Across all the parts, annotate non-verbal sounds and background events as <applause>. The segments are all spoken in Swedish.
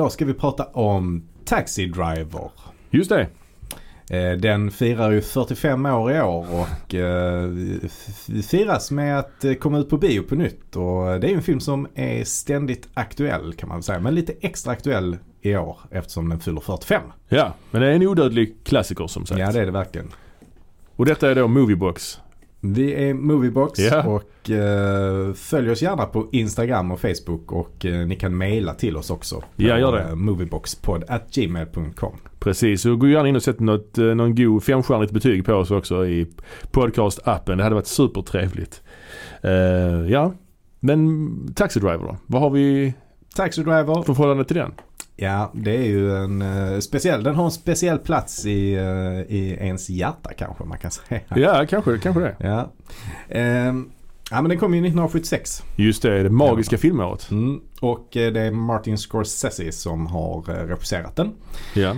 Idag ska vi prata om Taxi Driver. Just det. Eh, Den firar ju 45 år i år och eh, firas med att eh, komma ut på bio på nytt. Och det är en film som är ständigt aktuell kan man säga. Men lite extra aktuell i år eftersom den fyller 45. Ja, men det är en odödlig klassiker som sagt. Ja, det är det verkligen. Och detta är då Moviebox. Vi är Moviebox Ja. och eh, följ oss gärna på Instagram och Facebook och eh, ni kan mejla till oss också. Ja, gör det. eh, Movieboxpodd at gmail.com. Precis, och gå gärna in och sätt något, eh, någon god femstjärnigt betyg på oss också i podcast-appen. Det hade varit supertrevligt. Uh, ja, men Taxi Driver då? Vad har vi Taxi Driver. för förhållande till den? Ja, det är ju en eh, speciell, den har en speciell plats i, eh, i ens hjärta kanske man kan säga. Ja, kanske, kanske det. Ja. Ehm, ja men den kom ju 1976. Just det, det magiska filmåret. Mm. Och eh, det är Martin Scorsese som har eh, regisserat den. Ja.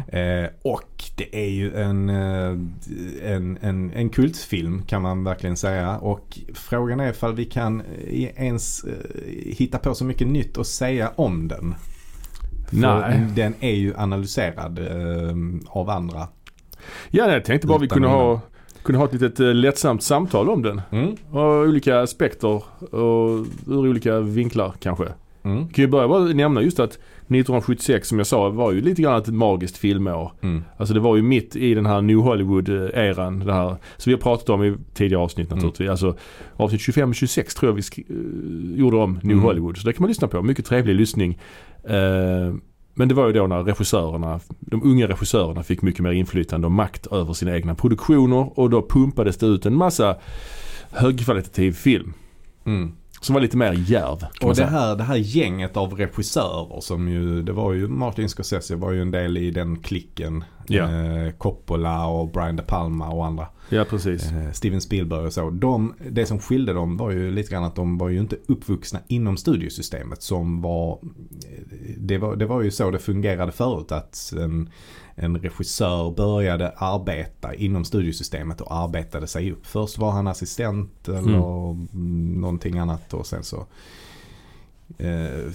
Och det är ju en, en, en, en kultfilm kan man verkligen säga. Och frågan är ifall vi kan ens hitta på så mycket nytt att säga om den. Nej. Den är ju analyserad eh, av andra. Ja, jag tänkte bara vi kunde ha, kunde ha ett litet eh, lättsamt samtal om den. Mm. Och olika aspekter och ur olika vinklar kanske. Mm. Vi kan ju börja bara nämna just att 1976 som jag sa var ju lite grann ett magiskt filmår. Mm. Alltså det var ju mitt i den här New Hollywood-eran. Det här, som vi har pratat om i tidigare avsnitt Mm. naturligtvis. Alltså avsnitt 25 och 26 tror jag vi sk- eh, gjorde om New Mm. Hollywood. Så det kan man lyssna på. Mycket trevlig lyssning. Eh, men det var ju då när regissörerna, de unga regissörerna fick mycket mer inflytande och makt över sina egna produktioner. Och då pumpades det ut en massa högkvalitativ film. Mm. Som var lite mer djärv. Och det här, det här gänget av regissörer som ju, det var ju Martin Scorsese var ju en del i den klicken. Ja. Eh, Coppola och Brian De Palma och andra. Ja precis. Eh, Steven Spielberg och så. De, det som skilde dem var ju lite grann att de var ju inte uppvuxna inom studiosystemet som var det var, det var ju så det fungerade förut att en, en regissör började arbeta inom studiosystemet och arbetade sig upp. Först var han assistent eller mm. någonting annat och sen så eh,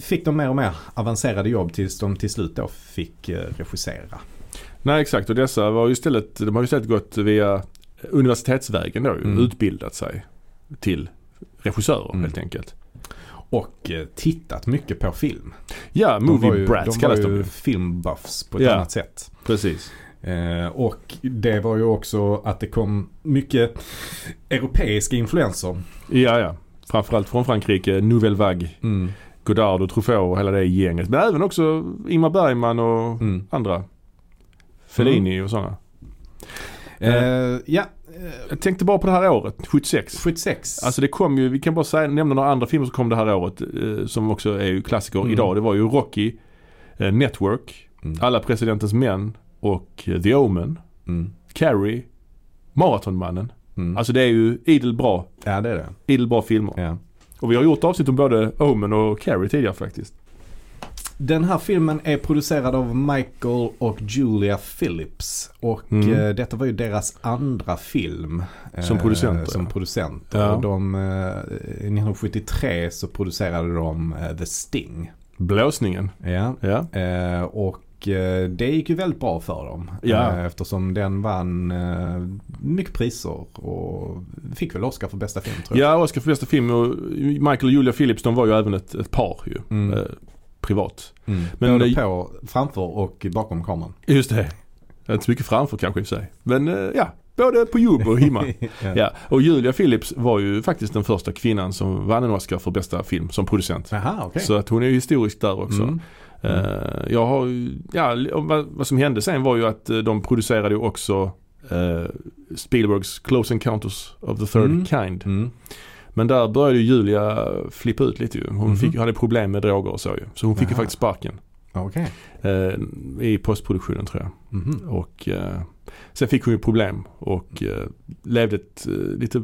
fick de mer och mer avancerade jobb tills de till slut då fick eh, regissera. Nej exakt och dessa var ju istället, de har ju istället gått via universitetsvägen då Mm. utbildat sig till regissörer Mm. helt enkelt. Och eh, tittat mycket på film. Ja, De var movie ju, brats de kallas var de ju ju. filmbuffs på ett Ja. annat sätt. Precis. Eh, och det var ju också att det kom mycket europeiska influenser. Ja, ja. Framförallt från Frankrike, Nouvelle Vague, Godard och Truffaut och hela det gänget. Men även också Ingmar Bergman och Mm. andra. Fellini och sådana. Eh, ja, Jag tänkte bara på det här året, 76. 76. Alltså det kom ju, vi kan bara säga, nämna några andra filmer som kom det här året eh, som också är ju klassiker Mm. idag. Det var ju Rocky, eh, Network, Mm. Alla Presidentens Män och eh, The Omen, Mm. Carrie, Maratonmannen. Mm. Alltså det är ju idel bra, ja, det är det. idel bra filmer. Ja. Och vi har gjort avsnitt om både Omen och Carrie tidigare faktiskt. Den här filmen är producerad av Michael och Julia Phillips. Och Mm. eh, detta var ju deras andra film. eh, Som producenter, Som producenter. Ja. De, eh, 1973 så producerade de eh, The Sting. Blåsningen. Ja. Ja. Eh, och eh, det gick ju väldigt bra för dem. Ja. Eftersom den vann mycket priser och fick väl Oscar för bästa film tror jag. Ja, Oscar för bästa film och Michael och Julia Phillips de var ju även ett, ett par ju. Mm. Privat. Mm. Men Både på, framför och bakom kameran. Just det. Inte så mycket framför kanske i och för sig. Men eh, ja, både på jobb och hemma. <laughs> ja. ja. Och Julia Phillips var ju faktiskt den första kvinnan som vann en Oscar för bästa film som producent. Jaha, okej. Så att hon är ju historisk där också. Mm. Eh, jag har ja, vad, vad som hände sen var ju att eh, de producerade ju också eh, Spielbergs Close Encounters of the Third Mm. Kind. Mm. Men där började ju Julia flippa ut lite ju. Hon Mhm. fick, hade problem med droger och så ju. Så hon fick ju Aha. faktiskt sparken. Okej. Eh, I postproduktionen tror jag. Mhm. Och eh, sen fick hon ju problem och eh, levde ett eh, lite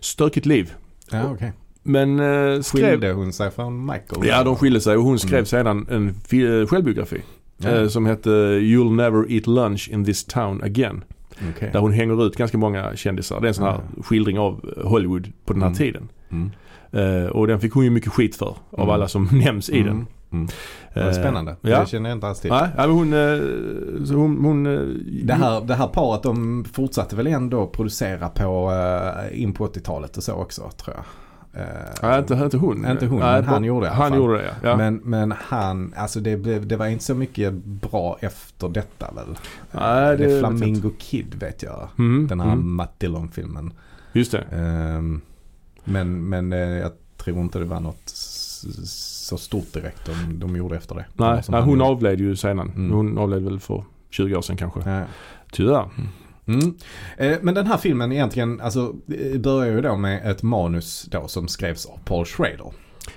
stökigt liv. Ja, okej. Men eh, skrev... Skilde hon sig från Michael? Ja, de skilde sig och hon skrev Mm. sedan en fi- självbiografi. Ja. Eh, som hette You'll never eat lunch in this town again. Okej. Där hon hänger ut ganska många kändisar. Det är en sån här skildring av Hollywood på den här Mm. tiden. Mm. Eh, och den fick hon ju mycket skit för av Mm. alla som <laughs> nämns i den. Mm. Mm. Det Eh, spännande. Ja. Det känner jag inte alls till. Nej, men hon, eh, hon, hon Det här, det här paret de fortsatte väl ändå producera på uh, in på 80-talet och så också tror jag. Eh, Nej, inte, inte hon. Inte hon, Nej, men han gjorde det Han gjorde det ja. Men, men han, alltså det, blev, det var inte så mycket bra efter detta väl? Nej, det det vet är Flamingo Kid vet jag. Mm, Den här mm. Matt Dillon-filmen. Just det. Ehm, men men eh, jag tror inte det var något så stort direkt de, de gjorde efter det. Det Nej, nej hon avled ju senare. Mm. Hon avled väl för 20 år sedan kanske. Ja. Tyvärr. Mm. Eh, Men den här filmen egentligen, alltså eh, börjar ju då med ett manus då som skrevs av Paul Schrader.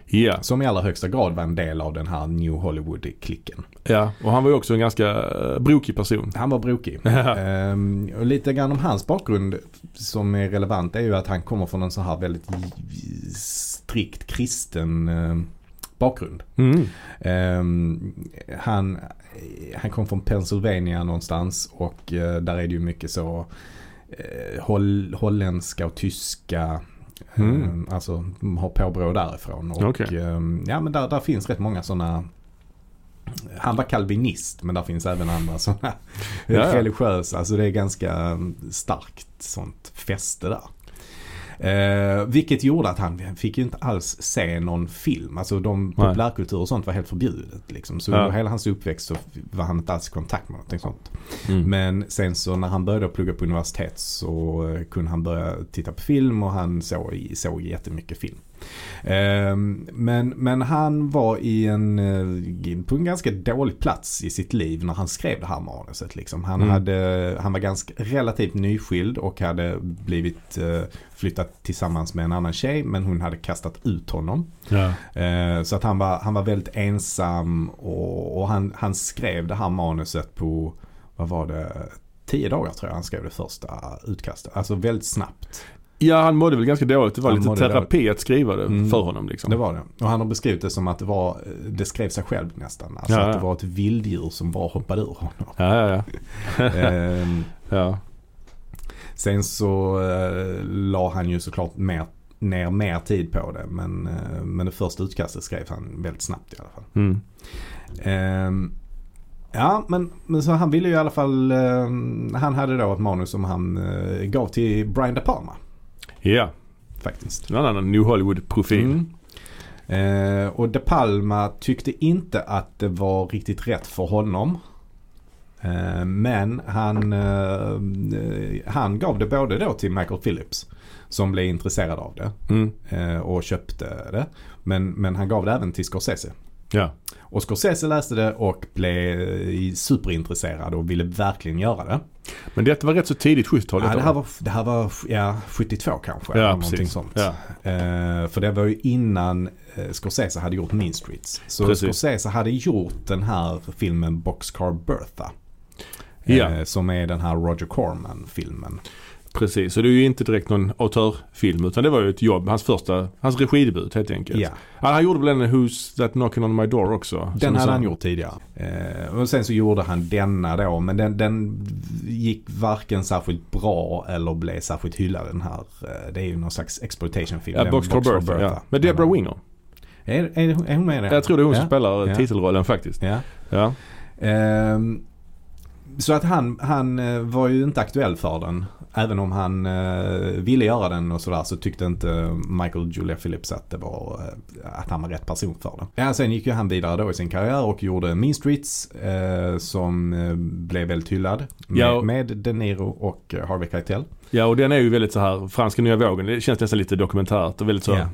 Ja. Som i allra högsta grad var en del av den här New Hollywood-klicken. ja, och han var ju också en ganska eh, brokig person. Han var brokig. <laughs> Ehm, och lite grann om hans bakgrund som är relevant är ju att han kommer från en så här väldigt strikt kristen bakgrund. Mm. Ehm, han, han kom från Pennsylvania någonstans och eh, där är det ju mycket så eh, holl, holländska och tyska Mm. ehm, Alltså har påbrå därifrån. Och Okej. ehm, ja men där, där finns rätt många sådana han var kalvinist men där finns även andra sådana Ja, ja. religiösa. Alltså det är ganska starkt sånt fäste där. Eh, vilket gjorde att han fick ju inte alls se någon film. Alltså de Nej. populärkultur och sånt var helt förbjudet. Liksom. Så Ja. under hela hans uppväxt så var han inte alls i kontakt med någonting sånt. Mm. Men sen så när han började plugga på universitet så eh, kunde han börja titta på film och han såg, såg jättemycket film. Ehm, Men, men han var i en, eh, på en ganska dålig plats i sitt liv när han skrev det här manuset. Liksom. Han, Mm. hade, han var ganska relativt nyskild och hade blivit eh, flyttat tillsammans med en annan tjej men hon hade kastat ut honom. Ja. Eh, Så att han var, han var väldigt ensam och, och han, han skrev det här manuset på, vad var det, tio dagar tror jag han skrev det första utkastet. Alltså väldigt snabbt. Ja, han mådde väl ganska dåligt. Det var Han lite terapi att skriva det Mm. för honom liksom. Det var det. Och han har beskrivit det som att det var, det skrev sig själv nästan. Alltså Ja, att det var ett vilddjur som bara hoppade ur honom. Ja, ja, ja. <laughs> <laughs> Ehm, ja. Sen så eh, la han ju såklart mer, ner mer tid på det. Men, eh, men det första utkastet skrev han väldigt snabbt i alla fall. Mm. Ehm, ja, men, men så han ville ju i alla fall, ehm, han hade då ett manus som han eh, gav till Brian De Palma Ja, faktiskt. en annan New Hollywood-profil. Mm. Eh, och De Palma tyckte inte att det var riktigt rätt för honom. Eh, men han, eh, han gav det både då till Michael Phillips som blev intresserad av det Mm. eh, och köpte det. Men, men han gav det även till Scorsese. Ja. Och Scorsese läste det och blev superintresserad och ville verkligen göra det. Men detta var rätt så tidigt 70-tal. Ja, det här va? var, det här var ja, 72 kanske. Ja, någonting sånt. Ja. Eh, för det var ju innan eh, Scorsese hade gjort Mean Streets. Så Precis. Scorsese hade gjort den här filmen Boxcar Bertha. Ja. Eh, som är den här Roger Corman-filmen. Precis, så det är ju inte direkt någon autörfilm utan det var ju ett jobb. Hans första, hans regidebut helt enkelt. Ja, han gjorde väl en Who's That Knocking On My Door också? som den hade han gjort tidigare. Eh, och sen så gjorde han denna då. Men den, den gick varken särskilt bra eller blev särskilt hyllad den här. Eh, det är ju någon slags exploitation-film. Ja, Den Boxcar Bertha. Ja. Med Deborah Winger. Är, är, är hon med i den? Jag tror det är hon som Ja. spelar Ja. titelrollen faktiskt. Ja. Ja. Ehm, så att han, han eh, var ju inte aktuell för den. Även om han eh, ville göra den och sådär så tyckte inte Michael Julia Phillips att, det var, eh, att han var rätt person för det. Ja, sen gick ju han vidare då i sin karriär och gjorde Mean Streets eh, som blev väldigt hyllad. Med, Ja. med De Niro och Harvey Keitel. ja, och den är ju väldigt så här franska nya vågen. Det känns nästan lite dokumentärt och väldigt så Ja.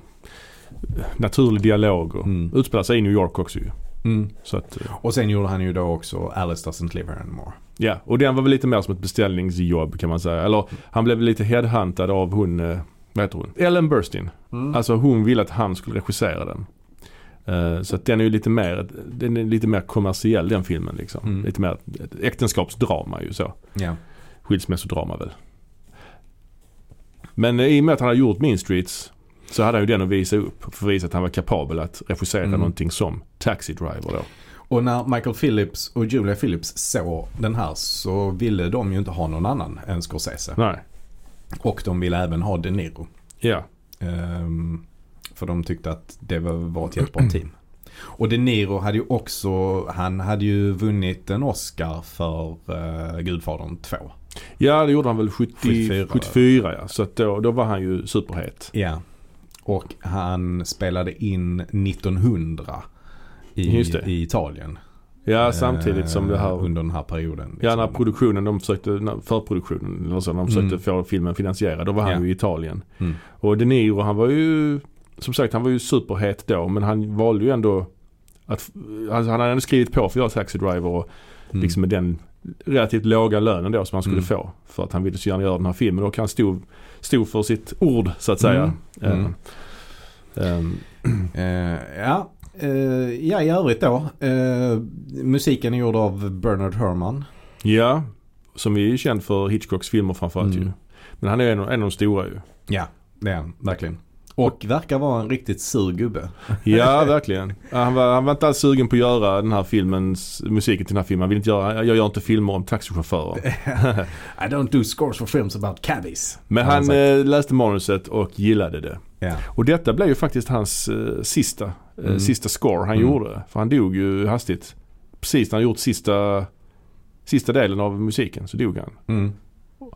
naturlig dialog och Mm. utspelar sig i New York också ju. Mm. Så att, eh, Och sen gjorde han ju då också Alice Doesn't Live Here Anymore. ja, och den var väl lite mer som ett beställningsjobb kan man säga. Eller han blev lite headhuntad av hon, eh, vad heter hon? Ellen Burstyn. Mm. Alltså hon ville att han skulle regissera den. Eh, Så att den är ju lite mer, den är lite mer kommersiell den filmen liksom. Mm. Lite mer äktenskapsdrama ju så. Ja. Skilsmässodrama väl. Men i och med att han har gjort Mean Streets så hade han ju den att visa upp. För att visa att han var kapabel att regissera Mm. någonting som Taxi Driver då. Och när Michael Phillips och Julia Phillips såg den här så ville de ju inte ha någon annan än Scorsese. Nej. Och de ville även ha De Niro. Ja. Ehm, för de tyckte att det var, var ett jättebra team. Och De Niro hade ju också, han hade ju vunnit en Oscar för uh, Gudfadern 2. Ja, det gjorde han väl 70, 74. 74. ja. Så då, då var han ju superhet. Ja. Och han spelade in 1900 i, i Italien. Ja, samtidigt som det Eh, här Under den här perioden. Ja, när liksom. produktionen, de försökte, förproduktionen eller så, de försökte Mm. få filmen finansierad, då var han Ja. ju i Italien. Mm. Och De Niro, han var ju, som sagt han var ju superhet då, men han valde ju ändå att, alltså han hade ändå skrivit på för att göra Taxi Driver och Mm. liksom med den relativt låga lönen då som han skulle Mm. få. För att han ville så gärna göra den här filmen och han stod, stod för sitt ord så att säga. Eh, ehm, Eh, ja. Eh, ja, i övrigt då. Eh, musiken är gjord av Bernard Herrmann. ja, som är ju känd för Hitchcocks filmer framförallt Mm. ju. Men han är en, en av de stora ju. Ja, det är han. Verkligen. Och verkar vara en riktigt sur gubbe. Ja, <laughs> verkligen. Han var, han var inte alls sugen på att göra den här filmens, musiken till den här filmen. Han vill inte göra, jag gör inte filmer om taxichaufförer. <laughs> I don't do scores for films about cabbies. Men han sagt. eh, läste manuset och gillade det. Ja. Och detta blev ju faktiskt hans eh, sista, Mm. sista score han Mm. gjorde. För han dog ju hastigt. Precis när han gjort sista, sista delen av musiken så dog han. Mm.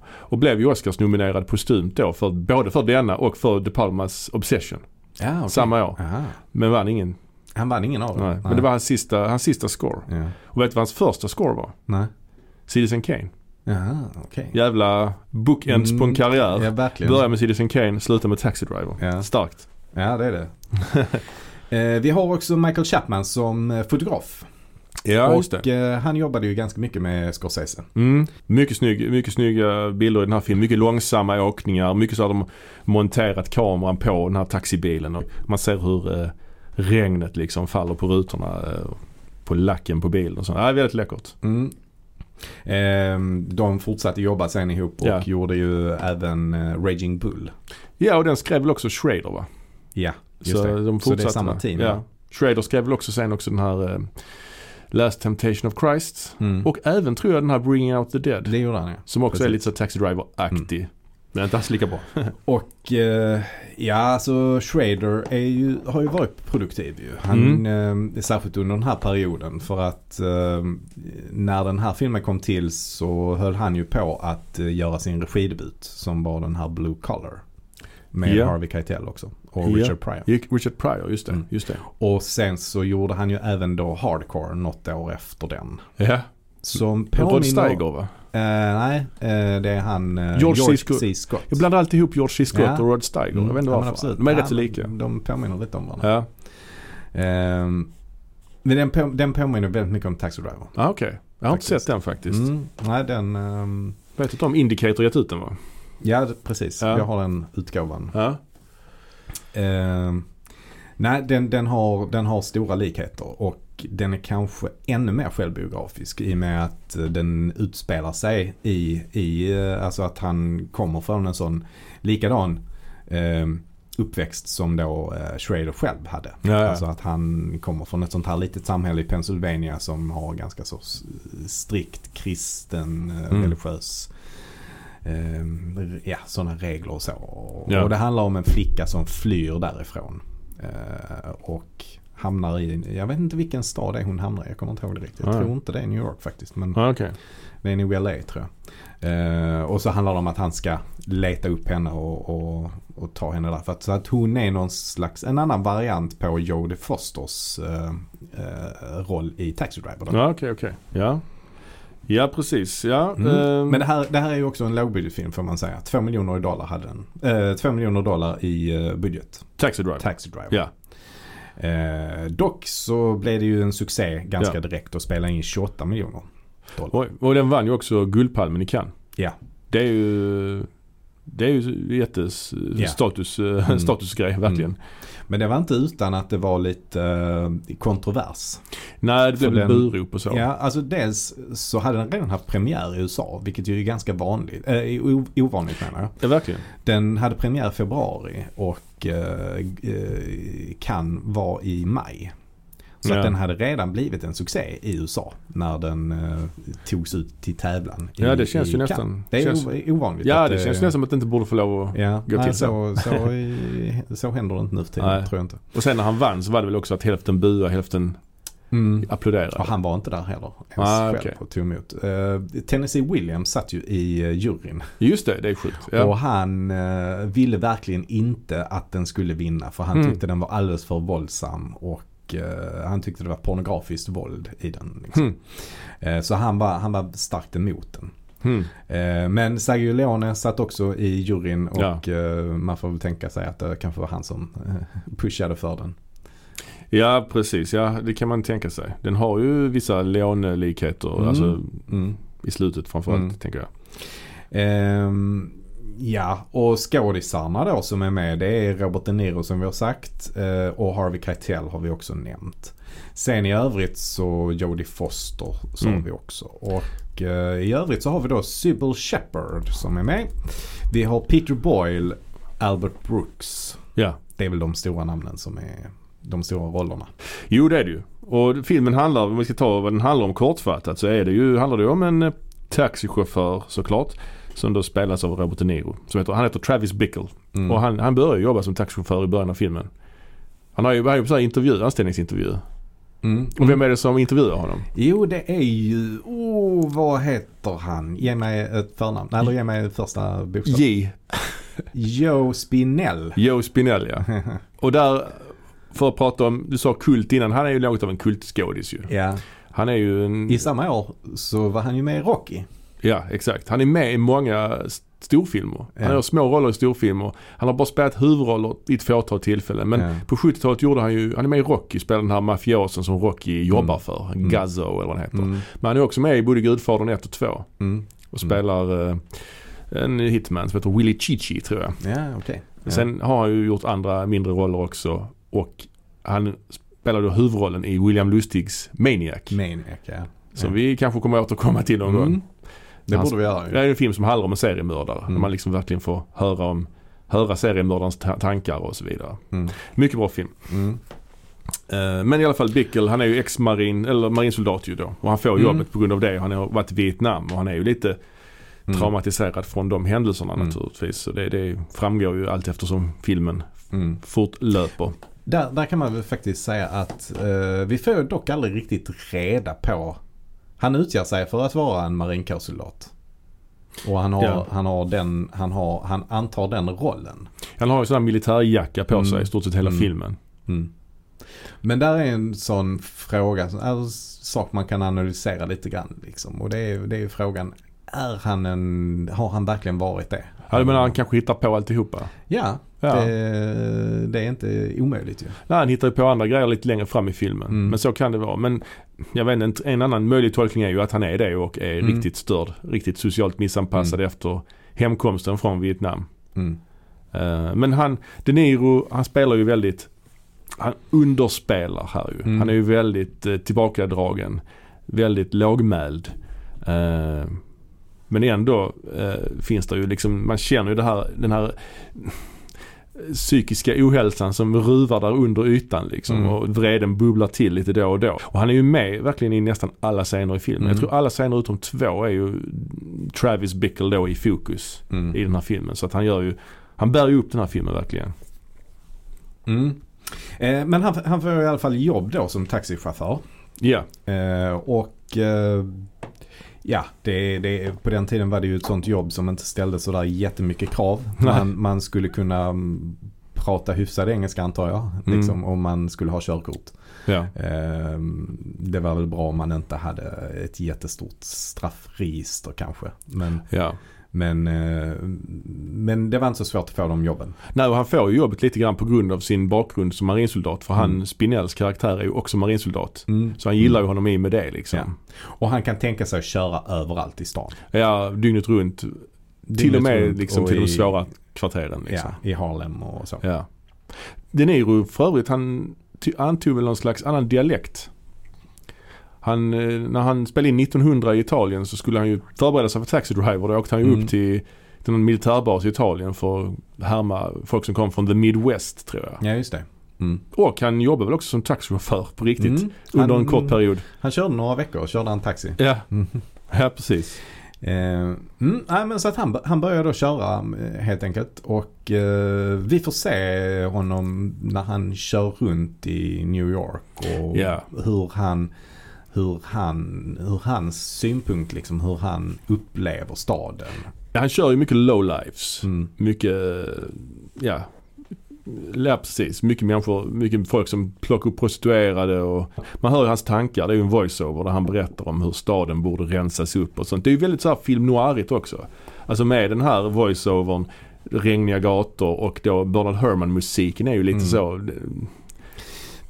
Och blev ju Oscars nominerad postumt då för både för denna och för De Palmas Obsession. Ja, okej. Samma år. Aha. Men vann ingen. Han vann ingen av dem? Nej. Men det var hans sista, hans sista score. Ja. Och vet du vad hans första score var? Nej. Citizen Kane. Jaha, okej. Jävla bookends på en Mm, karriär. Ja. Börja med Citizen Kane, sluta med Taxi Driver. Ja. Starkt. Ja, det är det. <laughs> eh, vi har också Michael Chapman som eh, fotograf. Ja, just det. eh, han jobbade ju ganska mycket med Scorsese. Mm. Mycket, snygg, mycket snygga bilder i den här filmen. Mycket långsamma åkningar. Mycket så har de monterat kameran på den här taxibilen. Och man ser hur regnet liksom faller på rutorna. På lacken på bilen och så. Ja, väldigt läckert. Mm. Eh, de fortsatte jobba sen ihop och Ja. gjorde ju även Raging Bull. Ja, och den skrev väl också Schrader va? Ja, just så det. de Så det är fortsatte samma team. Ja. Schrader skrev väl också sen också den här eh, Last Temptation of Christ. Mm. Och även tror jag den här Bringing Out the Dead. det gjorde han ja. Som också är Precis. lite så Taxi Driver-aktig. Men inte alls lika bra. <laughs> Och eh, ja, alltså Schrader är ju, har ju varit produktiv ju. Han, Mm. eh, särskilt under den här perioden. För att eh, när den här filmen kom till så höll han ju på att eh, göra sin regidebut. Som var den här Blue Collar. Med Ja. Harvey Keitel också. Och Ja. Richard Pryor. Richard Pryor, just det. Mm. Just det. Och sen så gjorde han ju även då Hardcore något år efter den. Ja. Som Rod påminner... Steiger va? Eh, nej, eh, det är han eh, George C. George Scott. C. Scott. Jag blandar alltid ihop George C. Scott Ja. och Rod Steiger. Mm, Jag vet inte ja, men varför. absolut. De är Ja, rätt så lika. De påminner lite om varandra. Ja. Ehm, men den, på, den påminner väldigt mycket om Taxi Driver. Ah, Okej. Jag har inte Faktiskt. sett den faktiskt. Mm, nej, den... ehm, Vet inte om Indicator gett ut den va? Ja, precis. Ja. Jag har den utgåvan. Ja. Ehm, nej, den, den, har, den har stora likheter. Och den är kanske ännu mer självbiografisk i och med att eh, den utspelar sig i, i eh, alltså att han kommer från en sån likadan ehm, uppväxt som då eh, Schrader själv hade. Ja. Alltså att han kommer från ett sånt här litet samhälle i Pennsylvania som har ganska så strikt kristen, eh, Mm. religiös eh, ja, sådana regler och så. Ja. Och det handlar om en flicka som flyr därifrån. Eh, och hamnar i, jag vet inte vilken stad det är hon hamnar i. Jag kommer inte ihåg det riktigt. Jag tror inte det är New York faktiskt. Men Ah, Okej. det är nog LA tror jag. Eh, och så handlar det om att han ska leta upp henne och, och, och ta henne där. För att, så att hon är någon slags, en annan variant på Jodie Fosters eh, eh, roll i Taxi Driver. då. Ja, okej, okej. Ja. Ja, precis. Ja. Mm. ehm, Men det här, det här är ju också en lågbudgetfilm får man säga. Två miljoner dollar hade den. Eh, två miljoner dollar i eh, budget. Taxi Driver. Taxi Driver. Ja. Eh, dock så blev det ju en succé ganska Ja. direkt och spelade in 28 miljoner dollar. Oj, och den vann ju också Guldpalmen i Cannes. Ja. Det är ju det är ju jättes status, eh, Mm. <laughs> statusgrej verkligen. Men det var inte utan att det var lite eh, kontrovers. Nej, det blev den- burop och så. Ja, alltså dels så hade den redan haft premiär i USA, vilket ju är ganska vanligt. Eh, ovanligt menar jag. Ja, verkligen. Den hade premiär i februari och eh, eh, kan vara i maj. Så att den hade redan blivit en succé i USA när den eh, togs ut till tävlan. i- Ja, det känns ju nästan- Det är känns- ovanligt. Ja det känns nästan som att det inte borde få lov att... Ja, gå nej, till så, så, i- så händer det inte nu för tiden, Nej. tror jag inte. Och sen när han vann så var det väl också att hälften buade, hälften Mm. applåderade. Och han var inte där heller ens Ah, själv och tog emot. Eh, Tennessee Williams satt ju i uh, juryn. Just det, det är sjukt. Ja. Och han eh, ville verkligen inte att den skulle vinna. För han Mm. tyckte den var alldeles för våldsam. Och eh, han tyckte det var pornografiskt våld i den. Liksom. Hmm. Eh, så han var, han var starkt emot den. Eh, men Sergio Leone satt också i juryn och Ja. eh, man får väl tänka sig att det kanske var han som eh, pushade för den. Ja precis, ja det kan man tänka sig. Den har ju vissa Leone-likheter Mm. alltså, Mm. i slutet framförallt Mm. tänker jag. Ja, och skådisarna då som är med det är Robert De Niro som vi har sagt eh, och Harvey Keitel har vi också nämnt. Sen i övrigt så Jodie Foster sa Mm. vi också. Och eh, i övrigt så har vi då Sybil Shepherd som är med. Vi har Peter Boyle, Albert Brooks. Ja. Det är väl de stora namnen som är de stora rollerna. Jo det är det ju. Och filmen handlar, om vi ska ta vad den handlar om kortfattat så är det ju, handlar det om en eh, taxichaufför såklart. Som då spelas av Robert De Niro. Som heter, han heter Travis Bickle. Mm. Och han, han börjar jobba som taxichaufför i början av filmen. Han har ju, han ju på så här intervju, anställningsintervju. Mm. Och vem är det som intervjuar honom? Jo, det är ju... Oh, vad heter han? Ge mig ett förnamn. Eller ge mig första bokstav. J. Joe Spinell. Joe Spinell ja. <laughs> Och där, för att prata om, du sa kult innan, han är ju något av en kultskådis ju. ja. Han är ju en, I samma år så var han ju med i Rocky. Ja exakt. Han är med i många storfilmer. Han Ja. har små roller i storfilmer. Han har bara spelat huvudroller i ett fåtal tillfällen. Men Ja. på 70-talet gjorde han ju, han är med i Rocky, spelar den här mafiosen som Rocky jobbar för. Mm. Gazzo eller vad han heter. Mm. Men han är också med i både Gudfadern 1 och 2. Mm. Och Mm. spelar eh, en hitman som heter Willie Chichi tror jag. Ja, okej. Ja. Sen har han ju gjort andra mindre roller också. Och han spelar då huvudrollen i William Lustigs Maniac. Maniac, ja. Som vi kanske kommer att återkomma till någon gång. Det Hans- borde vi göra Det är en film som handlar om en seriemördare. Mm. Där man liksom verkligen får höra om Höra seriemördarens ta- tankar och så vidare. Mm. Mycket bra film. Mm. Eh, Men i alla fall Bickle, han är ju ex-marin, eller marinsoldat ju då. Och han får Mm. jobbet på grund av det. Han har varit i Vietnam och han är ju lite Mm. traumatiserad från de händelserna Mm. naturligtvis. Så det, det framgår ju allt eftersom filmen Mm. fortlöper. Där, där kan man väl faktiskt säga att eh, vi får dock aldrig riktigt reda på. Han utger sig för att vara en marinkårssoldat. Och han har, Ja. han har den, han har, han antar den rollen. Han har ju sån här militärjacka på Mm. sig i stort sett hela Mm. filmen. Mm. Men där är en sån fråga, en sak man kan analysera lite grann liksom. Och det är, det är frågan, är han en, har han verkligen varit det? Ja, du menar han kanske hittar på alltihopa? Ja, Ja. Det, det är inte omöjligt ju. Nej, han hittar ju på andra grejer lite längre fram i filmen. Mm. Men så kan det vara. Men jag vet inte, en annan möjlig tolkning är ju att han är det och är Mm. riktigt störd. Riktigt socialt missanpassad efter hemkomsten från Vietnam. Mm. Eh, men han, De Niro, han spelar ju väldigt, han underspelar här ju. Mm. Han är ju väldigt eh, tillbakadragen. Väldigt lågmäld. Eh, men ändå eh, finns det ju liksom, man känner ju det här, den här psykiska ohälsan som ruvar där under ytan liksom. Mm. Och vreden bubblar till lite då och då. Och han är ju med verkligen i nästan alla scener i filmen. Mm. Jag tror alla scener utom två är ju Travis Bickle då i fokus Mm. i den här filmen. Så att han gör ju, han bär ju upp den här filmen verkligen. Mm. Eh, men han, han får i alla fall jobb då som taxichaufför. Ja, Eh, och eh, ja, det, det, på den tiden var det ju ett sånt jobb som inte ställde sådär jättemycket krav. Man, man skulle kunna mm, prata hyfsad engelska antar jag. Mm. Liksom, om man skulle ha körkort. ja. Eh, det var väl bra om man inte hade ett jättestort straffregister kanske. Men, ja. Men, eh, men det var inte så svårt att få de jobben. Nej, och han får ju jobbet lite grann på grund av sin bakgrund som marinsoldat. För han, Mm. Spinells karaktär är ju också marinsoldat. Så han gillar ju honom i med det liksom. Ja. Och han kan tänka sig att köra överallt i stan. Ja, dygnet runt. till Dygnet och med liksom och till de i- svåra kvarteren liksom. Ja, i Harlem och så. Ja. De Niro för övrigt, han antog väl någon slags annan dialekt. Han, eh, när han spelade in 1900 i Italien så skulle han ju förbereda sig för Taxi Driver. Då åkte han ju Mm. upp till, till någon militärbas i Italien för att härma folk som kom från the Midwest tror jag. Ja, just det. Mm. Och han jobbar väl också som taxichaufför på riktigt. Mm. Under Han- en kort period. Han körde några veckor, körde han taxi. Ja, Mm. <laughs> ja precis. Eh, mm, nej, men så att han, han börjar då köra eh, helt enkelt. Och eh, vi får se honom när han kör runt i New York. Och Ja. hur han hur, han, hur hans synpunkt liksom, hur han upplever staden. Han kör ju mycket low lives. Mm. Mycket, ja. Ja precis, mycket människor, mycket folk som plockar upp prostituerade och man hör ju hans tankar. Det är ju en voiceover där han berättar om hur staden borde rensas upp och sånt. Det är ju väldigt så här film noirigt också. Alltså med den här voiceovern, regniga gator och då Bernard Herrmann musiken är ju lite Mm. så.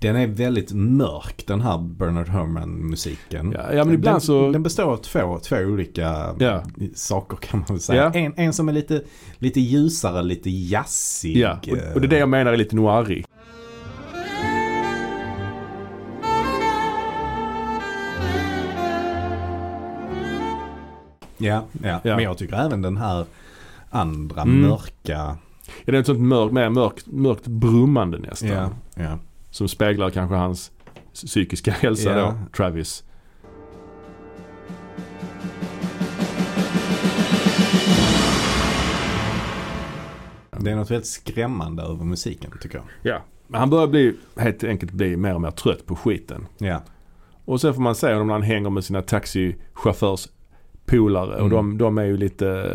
Den är väldigt mörk den här Bernard Herrmann musiken. Ja, ja men ibland den, så, den består av två, två olika Ja. saker kan man väl säga. Ja. En, en som är lite, lite ljusare, lite jazzig. ja. Och, och det är det jag menar är lite noirig. Ja, ja. Ja. men jag tycker även den här andra Mm. mörka. Ja, det är ett sånt mörkt, mer mörkt, mörkt brummande nästan. Ja, ja. Som speglar kanske hans psykiska <laughs> hälsa Ja. då, Travis. Det är något väldigt skrämmande över musiken tycker jag. Ja. Men han börjar bli, helt enkelt bli mer och mer trött på skiten. Ja, Och sen får man se honom när han hänger med sina taxichaufförspolare. Och Mm. de, de är ju lite,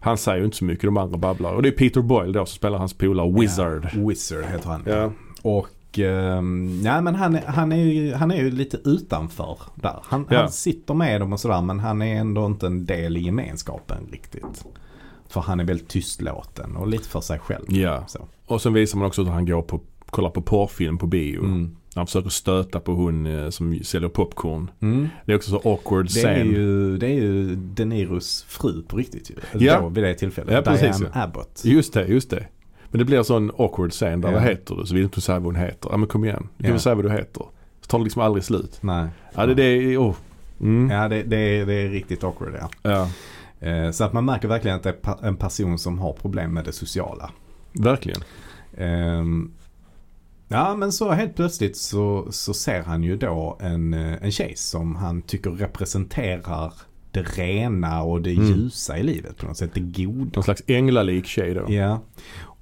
han säger ju inte så mycket, de andra babblar. Och det är Peter Boyle då som spelar hans polare Wizard. Ja, Wizard heter han. Ja. Och ehm, ja, men han, han, är ju, han är ju lite utanför där. Han, Ja. han sitter med dem och sådär men han är ändå inte en del i gemenskapen riktigt. För han är väldigt tystlåten och lite för sig själv. Ja. Så. Och sen visar man också hur han går på, kollar på porrfilm på bio. Mm. Han försöker stöta på hon eh, som säljer popcorn. Mm. Det är också så awkward Det är, scen. ju, det är ju De Niros fru på riktigt ju. Ja. Då, vid det tillfället. Ja, precis, Diane. Abbott. Just det, just det. Men det blir en sån awkward scen där, Ja. vad heter du? Så vill inte säga vad hon heter. Ja men kom igen, du kan Ja. väl säga vad du heter. Så tar det liksom aldrig slut. Nej. Ja det, det är, oh. Mm. Ja, det, det, är, det är riktigt awkward ja. Ja, Eh, Så att man märker verkligen att det är en person som har problem med det sociala. verkligen. Ehm, Ja men så helt plötsligt så, så ser han ju då en, eh, en tjej som han tycker representerar det rena och det Mm. ljusa i livet på något sätt. Det goda. Någon slags änglalik tjej då. Ja.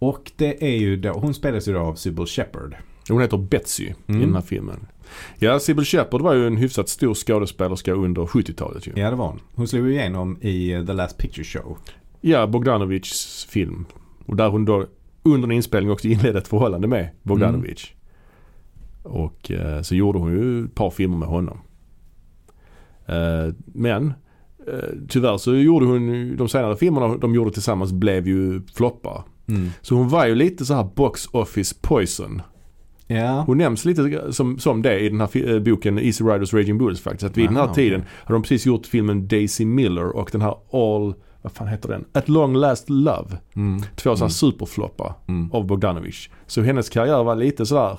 Och det är ju då, hon spelas ju då av Sybil Shepherd. Hon heter Betsy Mm. i den här filmen. Ja, Sybil Shepherd var ju en hyfsat stor skådespelerska under 70-talet ju. Ja det var hon. Hon slog ju igenom i eh, The Last Picture Show. Ja, Bogdanovics film. Och där hon då under en inspelning också inledde ett förhållande med Bogdanovich. Och eh, så gjorde hon ju ett par filmer med honom. Eh, men eh, tyvärr så gjorde hon de senare filmerna de gjorde tillsammans blev ju floppar. Mm. Så hon var ju lite så här box office poison. Ja. Hon nämns lite som, som det i den här eh, boken Easy Riders Raging Bulls faktiskt. Att vid den här Aha, tiden hade de precis gjort filmen Daisy Miller och den här All, vad fan heter den? At Long Last Love. Mm. Två sådana Mm. superfloppar Mm. av Bogdanovich. Så hennes karriär var lite sådär.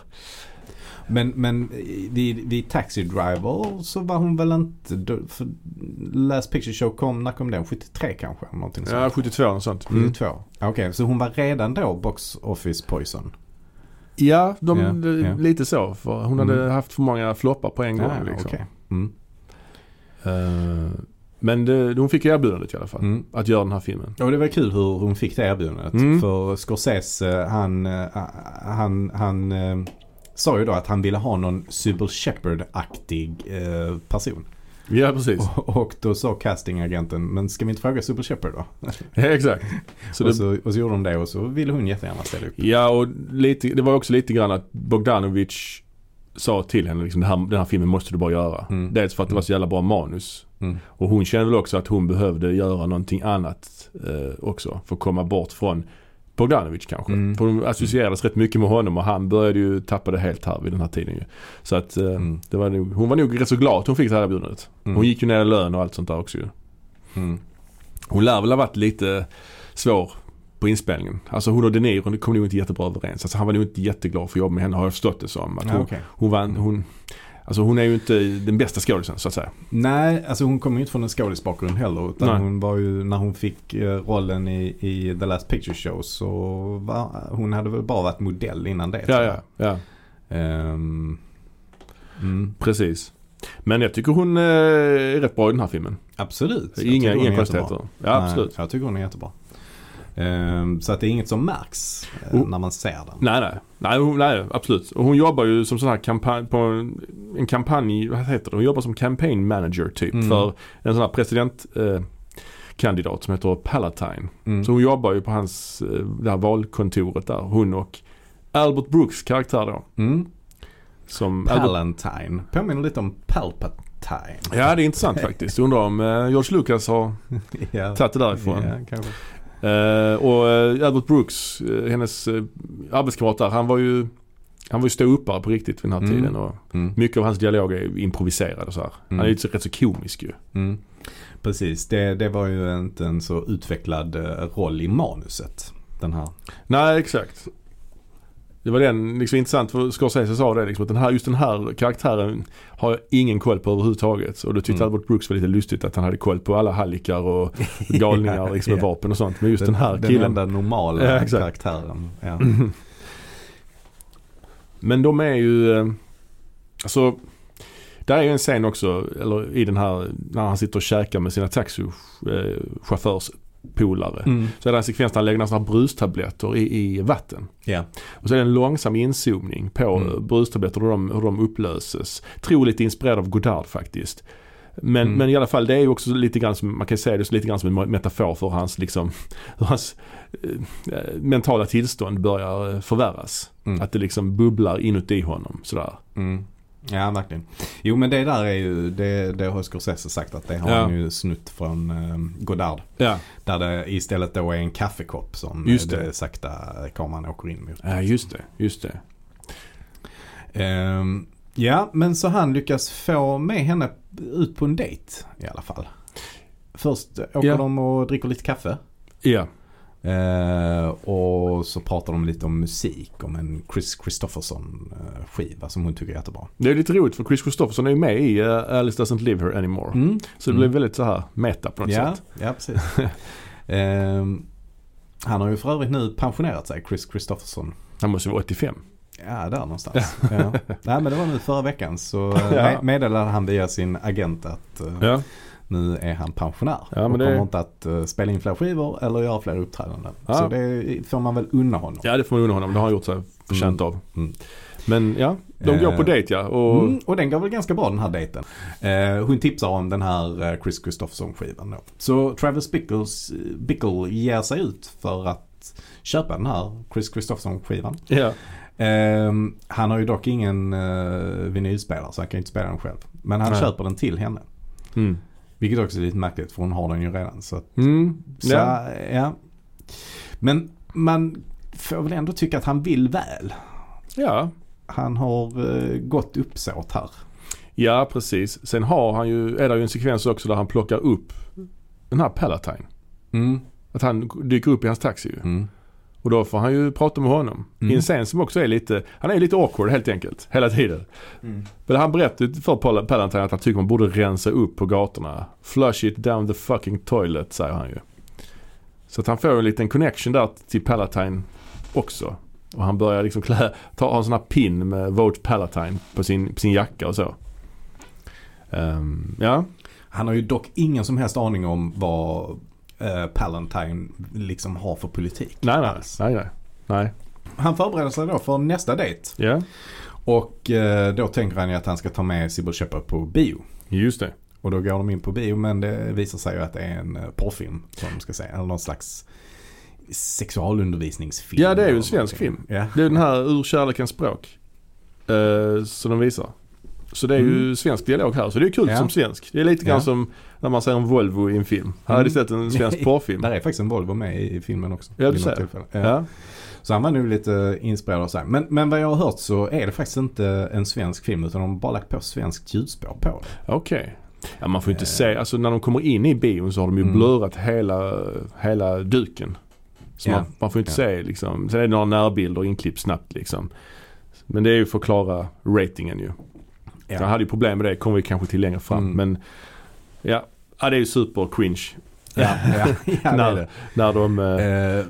Men, men vid, vid Taxi Driver så var hon väl inte... För Last Picture Show kom, när kom den? 73 kanske? Någonting sånt. Ja, 72 och sånt. Mm. 72. Okej, så hon var redan då Box Office Poison? Ja, de, de- ja. lite så. För hon hade Mm. haft för många floppar på en gång. Ja, liksom. okej. Mm. Eh, men det, hon fick ju erbjudandet i alla fall. Mm. Att göra den här filmen. Och det var kul hur hon fick det erbjudandet. Mm. För Scorsese, han, eh, han, han eh, sa ju då att han ville ha någon Sybil Shepherd-aktig eh, person. Ja, precis. <laughs> Och, och då sa castingagenten, men ska vi inte fråga Sybil Shepherd då? <laughs> Ja, exakt. <laughs> Så och, det, så, och så gjorde de det och så ville hon jättegärna ställa upp. ja, och lite, det var också lite grann att Bogdanovich sa till henne liksom, den, här, den här filmen måste du bara göra. Mm. Dels för att det var så jävla bra manus. Mm. Och hon kände väl också att hon behövde göra någonting annat eh, också. För att komma bort från Bogdanovich kanske. Mm. För hon associerades rätt mycket med honom och han började ju tappa det helt här vid den här tiden ju. Så att eh, Mm. det var nog, hon var nog rätt så glad att hon fick det här erbjudandet. Mm. Hon gick ju ner i lön och allt sånt där också ju. Mm. Hon lär väl ha varit lite svår på inspelningen. Alltså hon och De Niro kom nog inte jättebra överens. Alltså han var nog inte jätteglad för att jobba med henne har jag förstått det som. Att Ja, hon, okej. hon, var, hon, alltså hon är ju inte den bästa skådisen så att säga. Nej, alltså hon kommer ju inte från en skådisbakgrund heller. Utan Nej. hon var ju, när hon fick eh, rollen i, i The Last Picture Show så var, hon hade väl bara varit modell innan det. Ja, ja, ja. Ehm, mm, Precis. Men jag tycker hon eh, är rätt bra i den här filmen. absolut. Inga, inga konstigheter. Ja, absolut. Nej, jag tycker hon är jättebra. Ehm, så att det är inget som märks eh, Oh. när man ser den. Nej, nej. Nej, hon, nej, absolut. Och hon jobbar ju som sån här kampanj, på en, en kampanj, vad heter det? Hon jobbar som campaign manager typ Mm. för en sån här president eh, som heter Palatine. Mm. Så hon jobbar ju på hans, eh, det här valkontoret där. Hon och Albert Brooks karaktär då. Mm. Som Albert, Palantine. Påminner lite om Palpatine. ja, det är intressant faktiskt. Undrar om eh, George Lucas har <laughs> ja. tagit det därifrån. Eh, och eh, Albert Brooks, eh, hennes eh, arbetskamrat där, han var ju han var ju ståuppare på riktigt vid den här Mm. tiden. Och Mm. mycket av hans dialog är improviserad och så här. Han är Mm. ju rätt så komisk ju. Precis, det, det var ju inte en så utvecklad eh, roll i manuset. Den här. Nej, exakt. Det var den, liksom intressant för Scorsese sa det liksom att den här, just den här karaktären har jag ingen koll på överhuvudtaget. Och då tyckte Mm. Albert Brooks var lite lustigt att han hade koll på alla hallickar och <laughs> galningar Ja, liksom med ja. vapen och sånt. Men just den, här den killen. enda normala Ja, karaktären. Ja. <clears throat> Men de är ju, eh, alltså där är ju en scen också, eller i den här, när han sitter och käkar med sina taxichaufförspolare. Mm. Så är det en sekvens där han lägger sådana brustabletter i, i vatten. Ja. Och så är det en långsam inzoomning på Mm. brustabletter och hur de, hur de upplöses. Tror lite inspirerad av Godard faktiskt. Men, Mm. men i alla fall det är ju också lite grann som, man kan säga det lite grann som en metafor för hans liksom, <laughs> hur hans eh, mentala tillstånd börjar eh, förvärras. Mm. Att det liksom bubblar inuti honom sådär. Mm. Ja, verkligen. Jo, men det där är ju, det, det har Scorsese sagt att det har Ja. han ju snutt från eh, Godard. Ja, Där det istället då är en kaffekopp som Just eh, det. det sakta kameran åker in mot. ja just det, just det. Ehm, ja, men så han lyckas få med henne ut på en dejt i alla fall. Först åker Ja. de och dricker lite kaffe. Ja, Eh, och så pratar de lite om musik, om en Chris Christopherson eh, skiva som hon tycker är jättebra. det är lite roligt för Chris Christopherson är ju med i uh, Alice Doesn't Live Here Anymore. Mm. Så det Mm. blir väldigt så här meta på något Ja, sätt. ja precis. <laughs> Ehm, han har ju för övrigt nu pensionerat sig, Chris Christopherson. Han måste vara 85. Ja, där någonstans. <laughs> ja. Nej, men det var nu förra veckan så eh, Ja. med- meddelade han via sin agent att eh, Ja. Nu är han pensionär. Ja, och det- kommer inte att eh, spela in fler skivor eller göra fler uppträdanden. Ja. Så det får man väl unna honom. ja, det får man unna honom. Det har han gjort sig förtjänt av. Mm. Men ja, de går på Eh, dejt ja. Och, Mm, och den går väl ganska bra den här dejten. Eh, hon tipsar om den här eh, Chris Christopherson-skivan då. Så Travis Bickles, Bickle ger sig ut för att köpa den här Chris Christopherson-skivan. ja. Eh, han har ju dock ingen eh, vinylspelare så han kan ju inte spela den själv. Men han Nej. köper den till henne. Mm. Vilket också är lite märkligt för hon har den ju redan. Så, att- Mm. så Ja. ja. Men man får väl ändå tycka att han vill väl. ja. Han har eh, gott uppsåt här. Ja, precis. Sen har han ju, är det ju en sekvens också där han plockar upp den här Palatine. Mm. Att han dyker upp i hans taxi ju. Mm. Och då får han ju prata med honom. I Mm. en scen som också är lite, han är lite awkward helt enkelt. Hela tiden. Mm. Men han berättar ju för Pal- Palatine att han tycker man borde rensa upp på gatorna. Flush it down the fucking toilet säger han ju. Så att han får en liten connection där till Palatine också. Och han börjar liksom klä, ta, ha en sån här pin med Vote Palatine på sin, på sin jacka och så. Ehm, ja. Han har ju dock ingen som helst aning om vad eh, Palantine liksom har för politik. Nej, nej, nej, nej. Nej. Han förbereder sig då för nästa dejt. Ja, Och eh, då tänker han ju att han ska ta med Sybil Shepherd på bio. just det. Och då går de in på bio men det visar sig ju att det är en eh, porrfilm som de ska säga. Eller någon slags sexualundervisningsfilm. Ja, det är ju en eller svensk någonting. film. Ja. Det är den här Ur kärlekens språk. Eh, som de visar. Så det är ju Mm. svensk dialog här. Så det är kul Ja. som svensk. Det är lite grann Ja. som när man ser en Volvo i en film. Här hade Mm. sett en svensk porrfilm. Där är faktiskt en Volvo med i filmen också. Ja, du ser. Ja. Så han var nu lite inspirerad av sig. Men, men vad jag har hört så är det faktiskt inte en svensk film utan de har bara lagt på svenskt ljudspår på det. Okej. Ja, man får ju inte Eh. se, alltså när de kommer in i bion så har de ju Mm. blurrat hela, hela duken. Så Ja. man, man får inte Ja. se liksom. Sen är det några närbilder inklipp snabbt liksom. Men det är ju för att klara ratingen ju. Jag hade ju problem med det, kommer vi kanske till längre fram. Mm. Men ja, ja, det är ju super cringe. Ja, ja, <laughs> ja det är det. När de... Eh,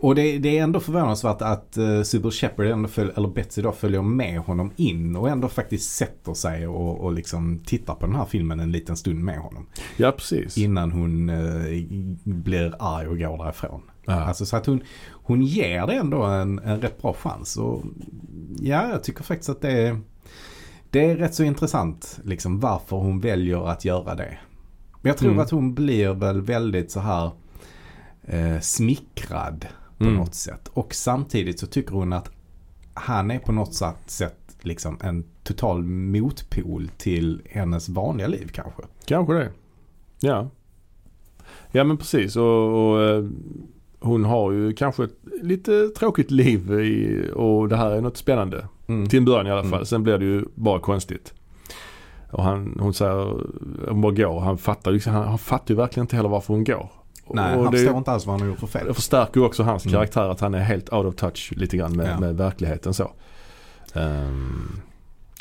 och det, det är ändå förvånansvärt att uh, Sybil Shepard, ändå följ, eller Betsy då, följer med honom in och ändå faktiskt sätter sig och, och liksom tittar på den här filmen en liten stund med honom. ja, precis. Innan hon eh, blir arg och går därifrån. Ja. Alltså så att hon, hon ger det ändå en, en rätt bra chans. Och ja, jag tycker faktiskt att det är, det är rätt så intressant liksom varför hon väljer att göra det. Men jag tror Mm. att hon blir väl väldigt så här eh, smickrad på Mm. något sätt. Och samtidigt så tycker hon att han är på något sätt- liksom en total motpol till hennes vanliga liv kanske. Kanske det. Ja. Ja men precis och, och eh, hon har ju kanske ett lite tråkigt liv i, och det här är något spännande. Mm. Till en början i alla fall. Mm. Sen blir det ju bara konstigt. Och han, hon säger, hon bara går. Han fattar, liksom, han, han fattar ju verkligen inte heller varför hon går. Nej, och han det, förstår inte alls vad han har gjort för fel. det förstärker ju också hans Mm. karaktär att han är helt out of touch lite grann med, Ja. med verkligheten så. Ehm,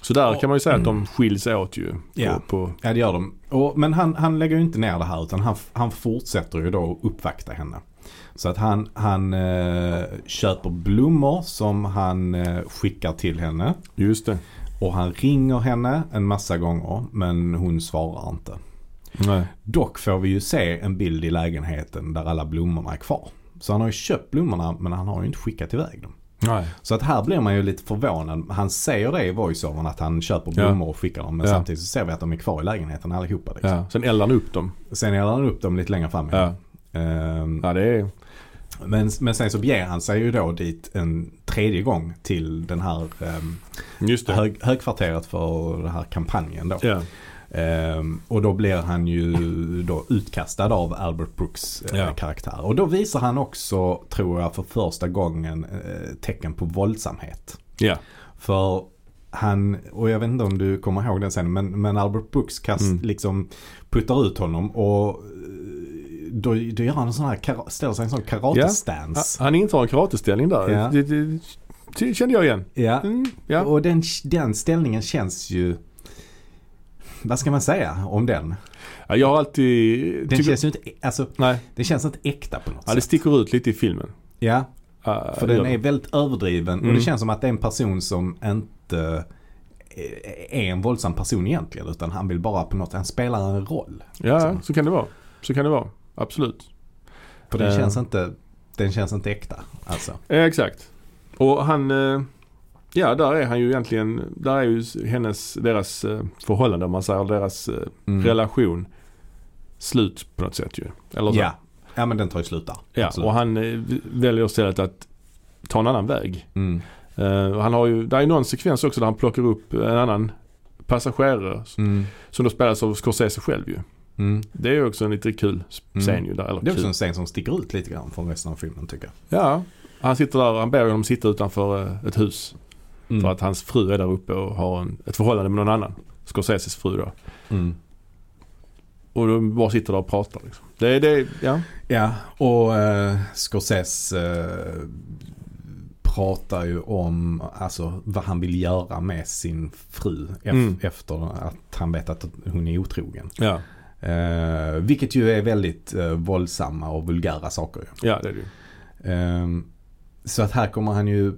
så där kan man ju säga att de skiljs åt ju. På, Ja. på, Ja det gör de. Och, men han, han lägger ju inte ner det här utan han, han fortsätter ju då att uppvakta henne. Så att han, han eh, köper blommor som han eh, skickar till henne. just det. Och han ringer henne en massa gånger men hon svarar inte. Nej. Dock får vi ju se en bild i lägenheten där alla blommorna är kvar. Så han har ju köpt blommorna men han har ju inte skickat iväg dem. Nej. Så att här blir man ju lite förvånad. Han säger det i voiceovern att han köper Ja. blommor och skickar dem. Men Ja. samtidigt så ser vi att de är kvar i lägenheten allihopa. Liksom. Ja. Sen eldar han upp dem. Sen eldar han upp dem lite längre fram. Ja. Ehm, Ja det är... men, men sen så beger han sig ju då dit en tredje gång till den här um, det. hög, högkvarteret för den här kampanjen då. Ja. Ehm, och då blir han ju då utkastad av Albert Brooks eh, Ja. karaktär. Och då visar han också, tror jag, för första gången eh, tecken på våldsamhet. Ja. För han, och jag vet inte om du kommer ihåg den sen, men, men Albert Brooks kast, Mm. liksom puttar ut honom och eh, då, då gör han en sån här, ställer sig en sån karate-stance. Han intar en karateställning där. Ja. Det, det, det kände jag igen. Ja. Mm, ja. Och den, den ställningen känns ju, vad ska man säga om den? ja. Jag har alltid... Den tycker- känns ju inte, alltså, Nej. den känns inte äkta på något Ja, det sätt. sticker ut lite i filmen. Ja, Ja, för det den är det. väldigt överdriven och Mm. det känns som att det är en person som inte är en våldsam person egentligen utan han vill bara på något, han spelar en roll. Ja, liksom. så kan det vara. Så kan det vara. Absolut. För den Eh. känns inte, den känns inte äkta alltså. Ja, exakt. Och han... eh, Ja, där är han ju egentligen... Där är ju hennes, deras eh, förhållande om man säger, deras eh, Mm. relation slut på något sätt ju. Eller så. Ja. ja, men den tar ju slut där. ja. Absolut. Och han eh, väljer istället att ta en annan väg. Mm. Eh, han har ju, där är någon sekvens också där han plockar upp en annan passagerare Mm. som då spelas av Scorsese själv ju. Mm. Det är också en lite kul scen Mm. ju där. Eller Det är också kul. en scen som sticker ut lite grann från resten av filmen tycker jag. Ja, han sitter där, han ber honom sitta utanför eh, ett hus. Mm. För att hans fru är där uppe och har en, ett förhållande med någon annan. Scorseses fru då. Mm. Och de bara sitter där och pratar liksom. Det är det, ja. Ja, och uh, Scorsese eh, pratar ju om alltså, vad han vill göra med sin fru ef- Mm. efter att han vet att hon är otrogen. Ja, Eh, vilket ju är väldigt uh, våldsamma och vulgära saker. ja det är det. Ehm, så att här kommer han ju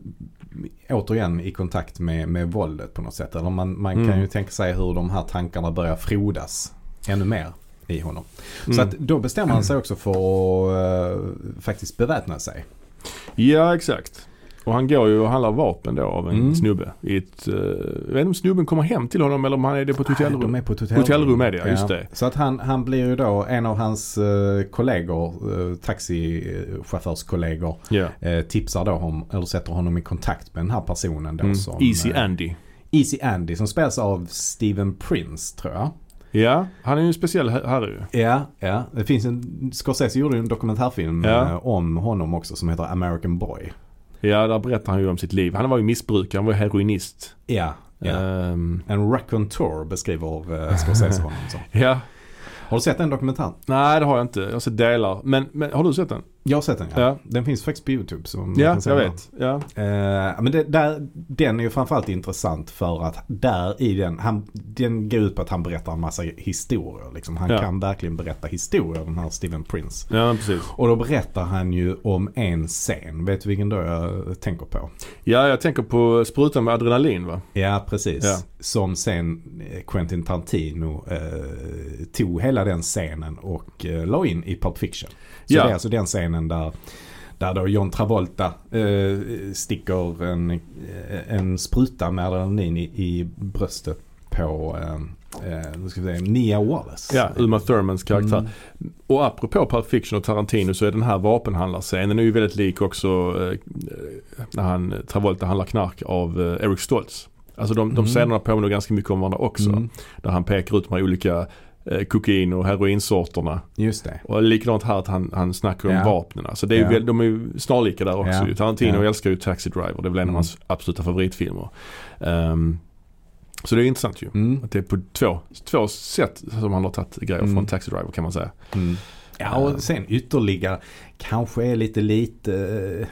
återigen i kontakt med, med våldet på något sätt. Eller man, man kan Mm. ju tänka sig hur de här tankarna börjar frodas ännu mer i honom. Så Mm. att då bestämmer han sig också för att eh, faktiskt beväpna sig. Ja, exakt. Och han går ju och handlar vapen då av en Mm. snubbe. I ett, eh, jag vet inte om snubben kommer hem till honom eller om han är det på ett hotellrum. De är på ett hotellrum. Hotellrum är det, ja, just det. Så att han, han blir ju då en av hans uh, kollegor, uh, taxichaufförskollegor, Ja. eh, tipsar då om, eller sätter honom i kontakt med den här personen då Mm. som Easy eh, Andy. Easy Andy som spelas av Steven Prince tror jag. Ja, han är ju en speciell her- herre ju. Ja, ja. Det finns en, Scorsese gjorde ju en dokumentärfilm Ja. eh, om honom också som heter American Boy. Ja, där berättar han ju om sitt liv. Han var ju missbrukare, han var heroinist. Ja, ja. Ehm, En raconteur beskriver uh, Scorsese honom som. <laughs> ja. Har du sett den dokumentären? Nej, det har jag inte. Jag har sett delar. Men, men har du sett den? Jag har sett den ja. Ja. Den finns faktiskt på YouTube. Man Ja, jag vet. Ja. Eh, men det, där, den är ju framförallt intressant för att där i den, han, den går ut på att han berättar en massa historier. Liksom. Han Ja. kan verkligen berätta historier den här Steven Prince. ja, precis. Och då berättar han ju om en scen. Vet du vilken då jag tänker på? Ja, jag tänker på sprutan med adrenalin va? Ja, precis. Ja. Som sen eh, Quentin Tarantino eh, tog hela den scenen och eh, la in i Pulp Fiction. Så Ja. det är alltså den scenen där, där då John Travolta eh, sticker en, eh, en spruta med adrenalin i, i bröstet på eh, eh, nu ska vi säga, Nia Wallace. Ja, Uma Thurmans karaktär. Mm. Och apropå Pulp Fiction och Tarantino så är den här vapenhandlarscenen är ju väldigt lik också eh, när han, Travolta handlar knark av eh, Eric Stoltz. Alltså de, de Mm. scenerna påminner ganska mycket om varandra också. Mm, Där han pekar ut de här olika kokain och heroinsorterna. just det. Och likadant här att han, han snackar om Ja. vapnen. Så det är Ja. väl, de är ju snarlika där också. Ja. ju. Tarantino Ja. älskar ju Taxi Driver. Det är väl en av Mm. hans absoluta favoritfilmer. Ehm, så det är intressant ju. Mm. Att det är på två, två sätt som han har tagit grejer Mm. från Taxi Driver kan man säga. Mm. Ja och sen ytterligare kanske är lite lite, eh,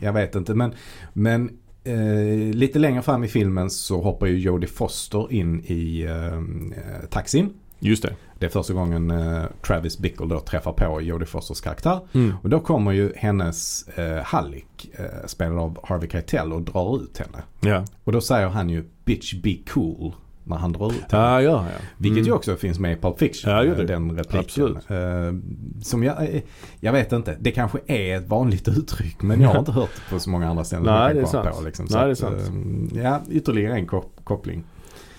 jag vet inte men, men eh, lite längre fram i filmen så hoppar ju Jodie Foster in i eh, taxin. Just det. Det är första gången eh, Travis Bickle då träffar på Jodie Fosters karaktär. Mm. Och då kommer ju hennes eh, Hallik, eh, spelad av Harvey Keitel och drar ut henne. Ja, Och då säger han ju bitch be cool när han drar ut henne. ja, ja. ja. Vilket ju Mm. också finns med i Pulp Fiction. Ja, det gör det. Den repliken. Absolut. Eh, som jag, eh, jag vet inte. Det kanske är ett vanligt uttryck men jag har inte <laughs> hört det på så många andra ställen. Nej, det är sant. På, liksom. Nej, det är att, sant. eh, ja, ytterligare en kop- koppling.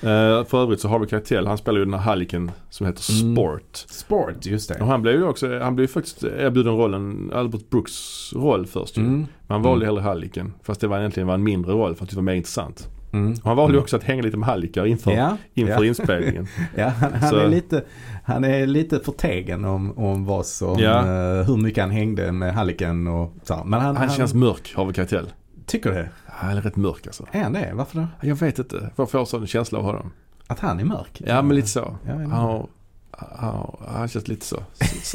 Eh, för övrigt så Harvey Keitel, han spelar ju den här halliken som heter Mm. Sport. Sport, just Och det. han blev ju också, han blev faktiskt erbjuden rollen, Albert Brooks roll först ju. Mm. Men han valde Mm. hellre halliken. Fast det var egentligen var en mindre roll för att det var mer intressant. Mm. Och han valde ju Mm. också att hänga lite med hallikar inför, Ja, inför ja. inspelningen. <laughs> ja han, han, är lite, han är lite förtegen om, om vad som, Ja. eh, hur mycket han hängde med Halliken och så. Men han, Han känns mörk, Harvey Keitel. Tycker det. Han är rätt mörk alltså. Är han det? Varför då? Jag vet inte. Jag får sån känsla av honom. Att han är mörk? Ja men lite så. Ja, jag vet Han, har, han, han känns lite så.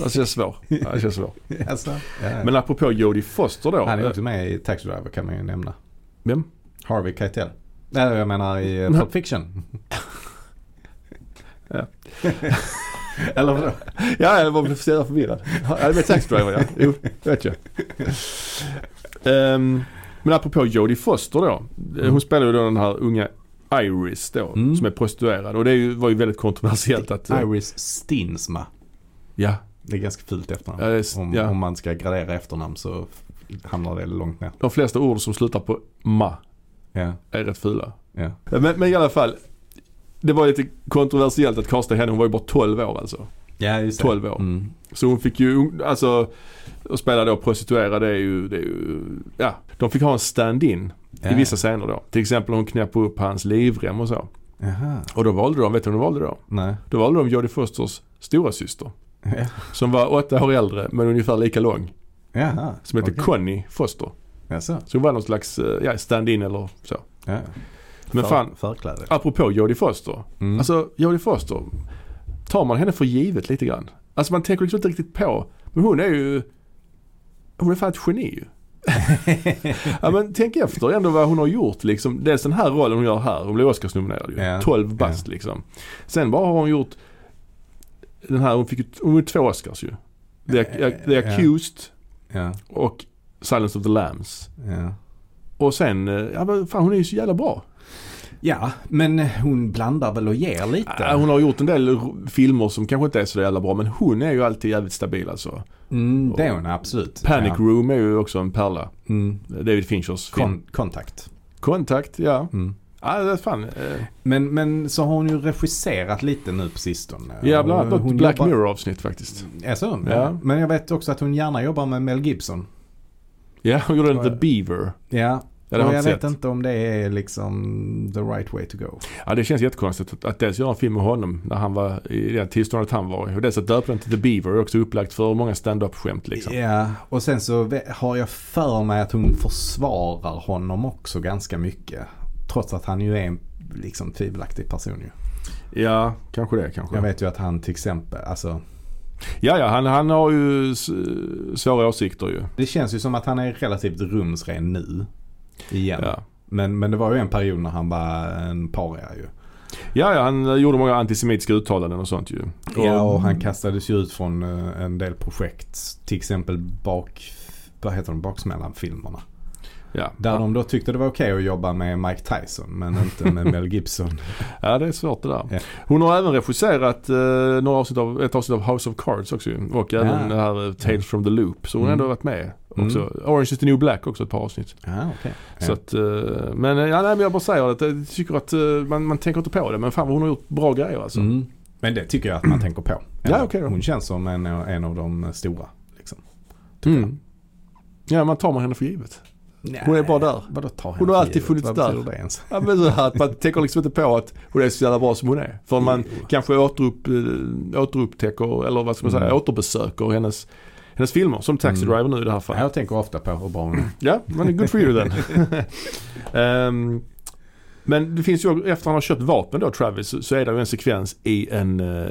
Han känns svår. Han känns svår. <laughs> Alltså, ja. Men apropå Jodie Foster då. Han är eh, också med i Taxi Driver kan man ju nämna. Vem? Harvey Keitel. Nej, jag menar i Nej. Pulp <laughs> Fiction. Ja. <laughs> Eller vadå? Ja, jag var så jävla förvirrad. Ja, det var Taxi Driver ja. Jo, det vet jag. Ehm, men apropå Jodie Foster då. eh, Hon spelar ju då den här unga Iris då. Mm. Som är prostituerad. Och det ju, var ju väldigt kontroversiellt att... eh, Iris Steensma. Ja, Det är ganska fult efternamn. Ja, om, ja. om man ska gradera efternamn så hamnar det långt ner. de flesta ord som slutar på ma Ja, är rätt fula. Men, men i alla fall. Det var lite kontroversiellt att kasta henne. Hon var ju bara 12 år alltså. Ja, just det. 12 år. Mm. Så hon fick ju, alltså, att spela då prostituerad det är ju, det är ju, ja. De fick ha en stand-in Ja. i vissa scener då. Till exempel hon knäppte upp hans livrem och så. Jaha. Och då valde de, vet du vad de valde då? Nej. Då valde de Jodie Fosters stora syster Ja. Som var åtta år äldre men ungefär lika lång. Jaha. Som heter Okej. Connie Foster. Jaså? Så hon var någon slags eh, ja, stand-in eller så. Ja. Men För- fan, Förkläde. apropå Jodie Foster. Mm. Alltså Jodie Foster, tar man henne för givet lite grann? Alltså man tänker liksom inte riktigt på. Men hon är ju, hon är fan ett geni ju. <laughs> ja men tänk efter ändå vad hon har gjort liksom. Dels den här rollen hon gör här, hon blev Oscarsnominerad ju. Ja. 12 bast liksom. Sen bara har hon gjort den här, hon fick ju, hon fick två Oscars ju. The, The Ja. Accused ja. och Silence of the Lambs. Ja. Och sen, eh, ja men fan hon är ju så jävla bra. Ja, men hon blandar väl och ger lite. Ja, hon har gjort en del filmer som kanske inte är så jävla bra men hon är ju alltid jävligt stabil alltså. Mm, det är hon absolut. Panic ja. Room är ju också en pärla. Mm. David Finchers film. Kon- kontakt. Kontakt, ja. Mm. Ja, det är fan. Eh, Men, men så har hon ju regisserat lite nu på sistone. ja, bland annat något hon Black jobbar- Mirror avsnitt faktiskt. Är så? Ja. Ja. Men jag vet också att hon gärna jobbar med Mel Gibson. Ja, hon gjorde Ja. The Beaver. Ja. Ja, och jag vet sett. inte om det är liksom the right way to go. Ja, det känns jättekonstigt att, att dels göra en film med honom när han var i det tillståndet han var i. Och dels att döpa den till The Beaver är också upplagt för många stand-up-skämt liksom. Ja, och sen så har jag för mig att hon försvarar honom också ganska mycket. Trots att han ju är en liksom tvivelaktig person ju. Ja, kanske det kanske. Jag vet ju att han till exempel, alltså Ja, ja, han, han har ju svåra åsikter ju. Det känns ju som att han är relativt rumsren nu. Igen. Ja. Men, men det var ju en period när han var en paria ju. Ja, ja, han gjorde många antisemitiska uttalanden och sånt ju. Ja, och han kastades ju ut från eh, en del projekt. Till exempel bak, vad heter de, baksmällan-filmerna. Ja, Där de då tyckte det var okej att jobba med Mike Tyson men inte med <laughs> Mel Gibson. ja, det är svårt det där. Ja. Hon har även regisserat eh, några avsnitt av, ett avsnitt av House of Cards också. Och även Ja. det här eh, Tales from the Loop. Så hon har Mm. ändå varit med Mm. också. Orange is the new black också ett par avsnitt. Ja, okej. Så att, eh, men, eh, ja, nej, men jag bara säger att jag tycker att eh, man, man tänker inte på det. Men fan vad hon har gjort bra grejer alltså. Mm. Men det tycker jag att man tänker på. Ja, okej då. Hon känns som en, en av de stora. Liksom. Mm. Ja, man tar man henne för givet. jag. Hon är bara där. Vadå ta Hon har alltid funnits Vad där. det ens? Ja, men så här att man <laughs> tänker liksom inte på att hon är så jävla bra som hon är. För man Jo. kanske återupp, återupptäcker, eller vad ska man säga, Mm. återbesöker hennes, hennes filmer. Som Taxi Mm. Driver nu i det här fallet. Jag tänker ofta på hur bra hon är. Ja, men good for you then. <laughs> Ehm, men det finns ju, efter han har köpt vapen då, Travis, så- är det ju en sekvens i en uh,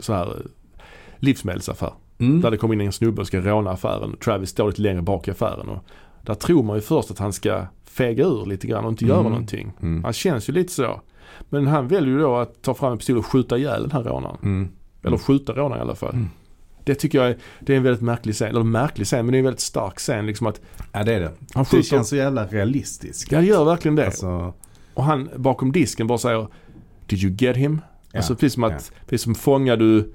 så här eh, livsmedelsaffär. Mm. Där det kommer in en snubbe och ska råna affären. Travis står lite längre bak i affären. Och där tror man ju först att han ska fega ur lite grann och inte göra Mm. någonting. Mm. Han känns ju lite så. Men han väljer ju då att ta fram en pistol och skjuta ihjäl den här rånaren. Mm. Eller skjuta rånaren i alla fall. Det tycker jag är, det är en väldigt märklig scen. Eller märklig scen, men det är en väldigt stark scen. Liksom att Ja det är det. han Det känns så jävla realistiskt. Ja, det gör verkligen det. Alltså, Och han bakom disken bara säger Did you get him? ja. Alltså precis som att, precis som fångar du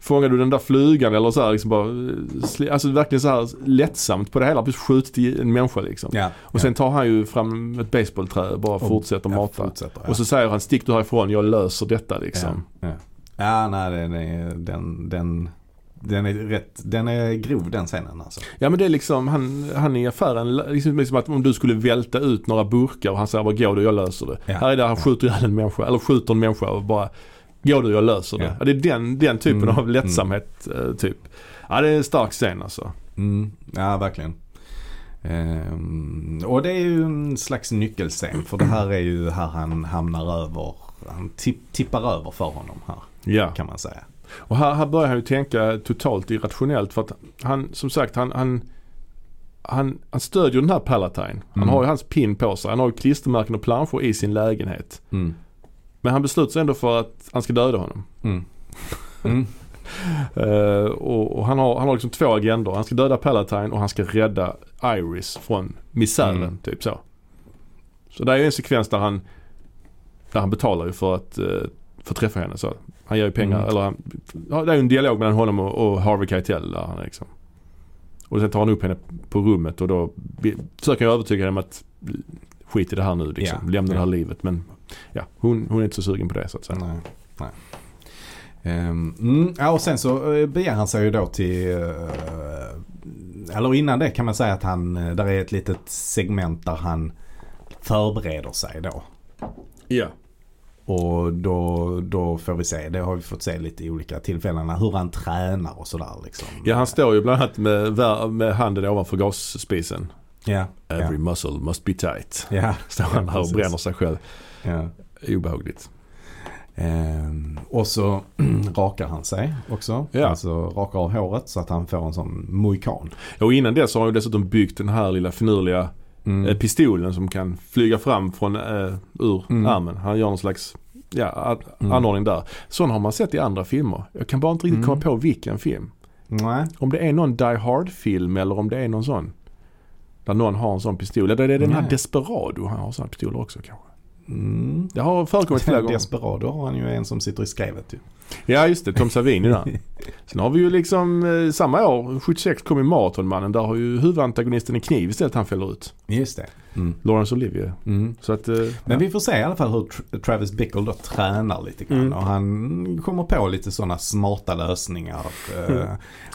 Fångar du den där flugan eller så här liksom bara, alltså verkligen så här lättsamt på det hela. Precis skjutit i en människa liksom. ja. Och sen tar han ju fram ett baseballträ och bara Och- fortsätter ja, mata. fortsätter, ja. Och så säger han stick du härifrån, jag löser detta liksom. Ja, ja. ja nej den den, den, den är rätt, den är grov den scenen alltså. Ja men det är liksom, han, han i affären, liksom, liksom att om du skulle välta ut några burkar och han säger bara gå du, jag löser det. Ja. Här är det han skjuter ihjäl en människa, eller skjuter en människa och bara gå du, jag löser det. Ja. Ja. det är den, den typen Mm, av lättsamhet eh, typ. Ja det är en stark scen alltså. Mm, ja verkligen. Ehm, och det är ju en slags nyckelscen för det här är ju här han hamnar över, han tipp, tippar över för honom här Ja. kan man säga. Och här, här börjar han ju tänka totalt irrationellt för att han, som sagt, han, han han, han stödjer den här Palatine. Han Mm. har ju hans pin på sig. Han har ju klistermärken och planscher i sin lägenhet. Mm. Men han beslutar sig ändå för att han ska döda honom. Mm. Eh, och, och han, har, han har liksom två agendor. Han ska döda Palatine och han ska rädda Iris från misären. Mm. Typ så. Så det är ju en sekvens där han, där han betalar ju för att, eh, att träffa henne. Så han ger ju pengar. Mm. Eller han, ja, det är ju en dialog mellan honom och, och Harvey Keitel där han är liksom. Och sen tar han upp henne på rummet och då försöker jag övertyga henne om att skit i det här nu liksom. Ja. Lämna det Ja. här livet. Men ja, hon, hon är inte så sugen på det så att säga. Nej. Nej. Ehm, mm, ja, och sen så eh, beger han sig ju då till, eh, eller innan det kan man säga att han, eh, där är ett litet segment där han förbereder sig då. Ja. Och då, då får vi se, det har vi fått se lite i olika tillfällen, hur han tränar och sådär liksom. Ja, han står ju bland annat med, med handen ovanför gasspisen. Ja, Every ja. muscle must be tight. Ja, Står han här och bränner sig själv. Ja. Obehagligt. Ehm, och så <clears throat> rakar han sig också. Ja. Alltså rakar av håret så att han får en sån mohikan. Och innan det så har han ju dessutom byggt den här lilla finurliga Mm. eh, pistolen som kan flyga fram från, eh, ur Mm. armen. Han gör någon slags ja, Mm. anordning där. Sån har man sett i andra filmer. Jag kan bara inte riktigt Mm. komma på vilken film. Nej. Om det är någon Die Hard-film eller om det är någon sån. Där någon har en sån pistol. Eller det är den här. Desperado. Han har såna pistoler också kanske. Mm. Det har förekommit flera gånger. Desperado har han ju en som sitter i skrevet ju. Ja just det, Tom Savini där. <laughs> Sen har vi ju liksom eh, samma år, 76 kom ju Maratonmannen. Där har ju huvudantagonisten en kniv istället han fäller ut. Just det. Mm. Lawrence Olivier. Mm. Så att, eh, Men vi får se i alla fall hur Tra- Travis Bickle då tränar lite grann. Mm. Och han kommer på lite sådana smarta lösningar. Eh,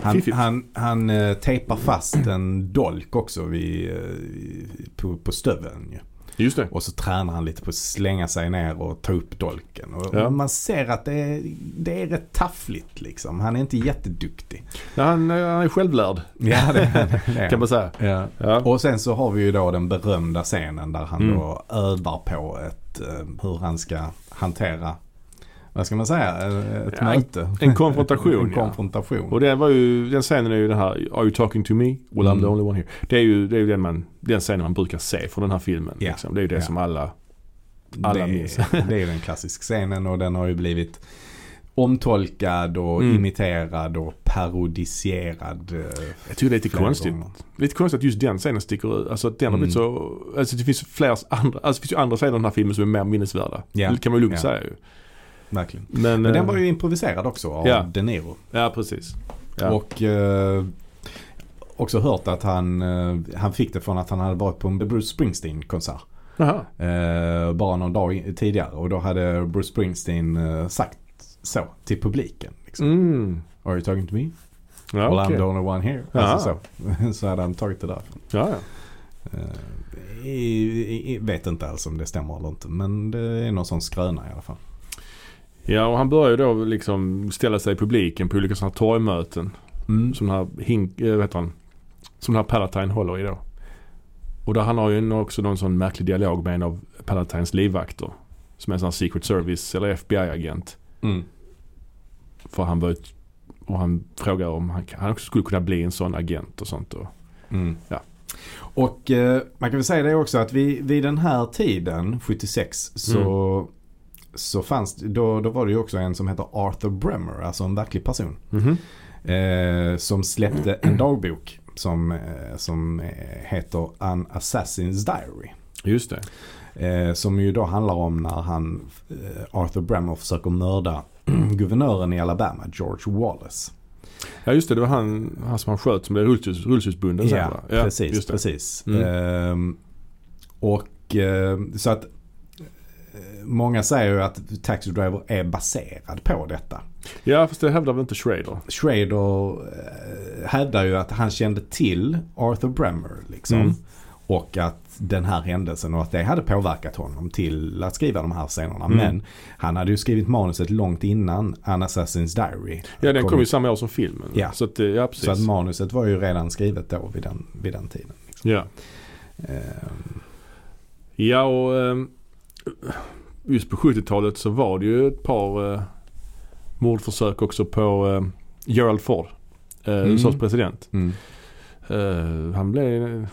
han Fiffigt. han, han eh, tejpar fast en dolk också vid, eh, på, på stöveln ju. Just det. Och så tränar han lite på att slänga sig ner och ta upp dolken. Och Ja. Man ser att det är, det är rätt taffligt liksom. Han är inte jätteduktig. Ja, han, eh, han är självlärd Ja, det, <laughs> det kan man säga. Ja. Ja. Och sen så har vi ju då den berömda scenen där han Mm. då övar på ett, eh, hur han ska hantera vad ska man säga, ett Ja, möte. En konfrontation <laughs> en ja. konfrontation. Och det var ju, den scenen är ju den här Are you talking to me? Well I'm Mm. the only one here. Det är ju, det är ju den, man, den scenen man brukar se från den här filmen. Ja. Liksom. Det är ju det Ja. som alla alla det, minns. <laughs> det är ju den klassiska scenen och den har ju blivit omtolkad och Mm. imiterad och parodisierad. eh, Jag tycker det är lite flera konstigt. gånger. Lite konstigt att just den scenen sticker ut. Alltså att den har Mm. blivit så... Alltså det finns fler andra, alltså det finns ju andra scener i den här filmen som är mer minnesvärda. Ja. Det kan man ju lugnt Ja. säga ju. Verkligen. Men, Men den eh, var ju improviserad också av Ja. De Niro. Ja precis. Ja. Och eh, också hört att han, eh, han fick det från att han hade varit på en Bruce Springsteen-konsert. Eh, bara någon dag tidigare. Och då hade Bruce Springsteen eh, sagt så till publiken. Liksom. Mm. Are you talking to me? Ja, well okej. I'm the only one here. Ja. Alltså så. <laughs> så hade han tagit det därifrån. Ja, ja. Eh, vet inte alls om det stämmer eller inte. Men det är någon sån skröna i alla fall. Ja, och han börjar ju då liksom ställa sig i publiken på olika sådana här torgmöten. Mm. Som den här Hink, äh, vet han, som den här Palatine håller i då. Och där han har ju också någon sån märklig dialog med en av Palatines livvakter. Som är en sån här Secret Service eller FBI-agent. Mm. För han var och han frågar om han, han också skulle kunna bli en sån agent och sånt. Och, Mm. Ja. Och eh, man kan väl säga det också att vi, vid den här tiden, 76, så, Mm. Så fanns då, då var det ju också en som heter Arthur Bremer, alltså en verklig person. Mhm. Eh, som släppte en dagbok som, eh, som eh, heter An Assassin's Diary. Just det. Eh, som ju då handlar om när han, eh, Arthur Bremer försöker mörda <clears throat> guvernören i Alabama, George Wallace. Ja just det, det var han, han som han sköt som blev rullstols, rullstolsbunden sen va? Ja, precis. precis. Mm. Ehm, och eh, så att många säger ju att Taxi Driver är baserad på detta. Ja fast det hävdar väl inte Schrader? Schrader eh, hävdar ju att han kände till Arthur Bremer liksom. Mm. Och att den här händelsen och att det hade påverkat honom till att skriva de här scenerna. Mm. Men han hade ju skrivit manuset långt innan An Assassin's Diary. Ja den kom kom ju samma år som filmen. Ja. Så att, eh, ja precis. Så att manuset var ju redan skrivet då vid den, vid den tiden. ja. Ehm, ja och ehm, just på 70-talet så var det ju ett par eh, mordförsök också på eh, Gerald Ford. Eh, Mm. USAs president. mm. Eh, han blev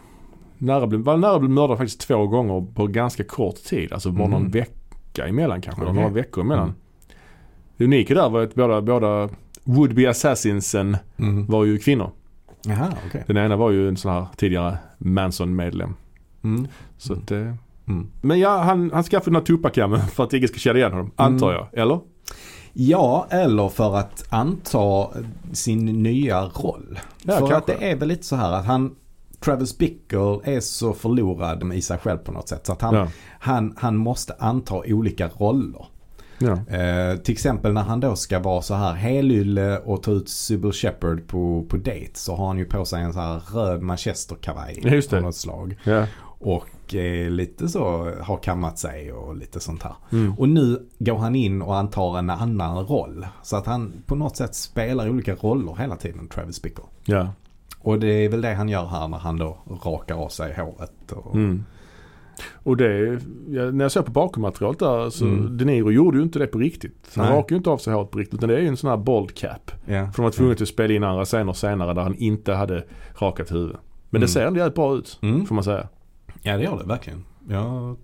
nära, var nära att bli mördad faktiskt två gånger på ganska kort tid. Alltså bara någon Mhm. vecka emellan kanske. Okej. Några veckor emellan. Mm. Det unika där var att båda, båda would-be assassinsen Mm. var ju kvinnor. Jaha, okej. Den ena var ju en sån här tidigare Manson-medlem. Mm. Så att, eh, Mm. men ja, han, han skaffade den här tuppakammen <laughs> för att ingen ska känna igen honom. Antar jag. Eller? Ja, eller för att anta sin nya roll. Ja, för att kanske. det är väl lite så här att han, Travis Bickle är så förlorad i sig själv på något sätt. Så att han, Ja. han, han måste anta olika roller. ja. Eh, till exempel när han då ska vara så här helylle och ta ut Sybil Shepherd på, på date så har han ju på sig en så här röd manchesterkavaj just det. av något slag. ja. Och eh, lite så har kammat sig och lite sånt här. Mm. Och nu går han in och antar en annan roll. Så att han på något sätt spelar olika roller hela tiden, Travis Bickle. ja. Och det är väl det han gör här när han då rakar av sig håret. Och, Mm. Och det, när jag såg på bakommaterialet där så Mm. De Niro gjorde ju inte det på riktigt. Han Nej. rakade ju inte av sig håret på riktigt utan det är ju en sån här bold cap. Ja. För de var tvungna att spela in andra scener senare där han inte hade rakat huvud. Men det Mm. ser ändå jävligt bra ut Mm. får man säga. Ja, det gör det verkligen. Jag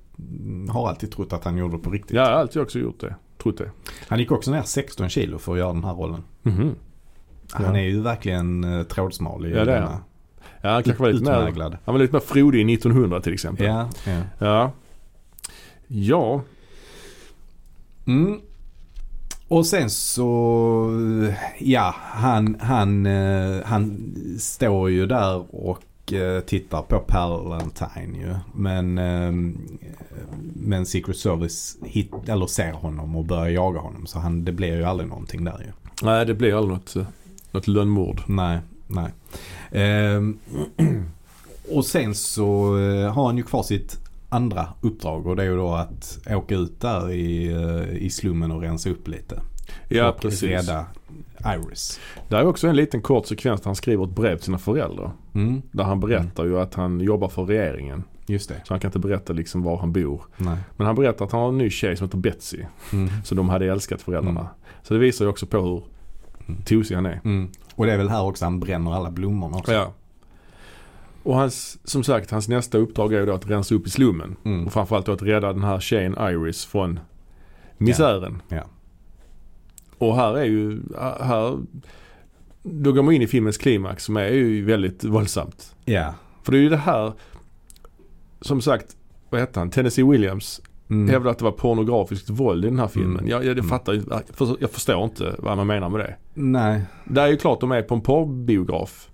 har alltid trott att han gjorde det på riktigt. Ja, jag har alltid också gjort det. Trott det. Han gick också ner 16 kilo för att göra den här rollen. Mhm. Han Ja. är ju verkligen uh, trådsmal i Ja, det är denna. Ja, han kanske var lite mer, han var lite mer frodig i 1900 till exempel. Ja, ja. Ja. Ja. Mm. Och sen så, ja, han, han, eh, han står ju där och eh, tittar på Palantine ju. Men, eh, men Secret Service hit, eller ser honom och börjar jaga honom. Så han, det blir ju aldrig någonting där ju. Nej, det blir aldrig något, eh, något lönnmord. Nej, nej. Ehm, <clears throat> och sen så eh, har han ju kvar sitt andra uppdrag och det är ju då att åka ut där i, eh, i slummen och rensa upp lite. Ja, och precis. rädda Iris. Det är också en liten kort sekvens där han skriver ett brev till sina föräldrar. Mm. Där han berättar ju att han jobbar för regeringen. Just det. Så han kan inte berätta liksom var han bor. Nej. Men han berättar att han har en ny tjej som heter Betsy. Mm. Så de hade älskat föräldrarna. Mm. Så det visar ju också på hur Mm. tosig han är. Mm. Och det är väl här också han bränner alla blommorna också. Ja. Och hans, som sagt, hans nästa uppdrag är ju då att rensa upp i slummen. Mm. Och framförallt då att rädda den här tjejen Iris från misären. Ja. Och här är ju, här, då går man in i filmens klimax som är ju väldigt våldsamt. Ja. För det är ju det här, som sagt, vad hette han? Tennessee Williams Mm. hävdar att det var pornografiskt våld i den här filmen. Mm. Jag, jag, Mm. fattar, ju- jag, jag förstår inte vad man menar med det. Nej. Det är ju klart de är på en porrbiograf.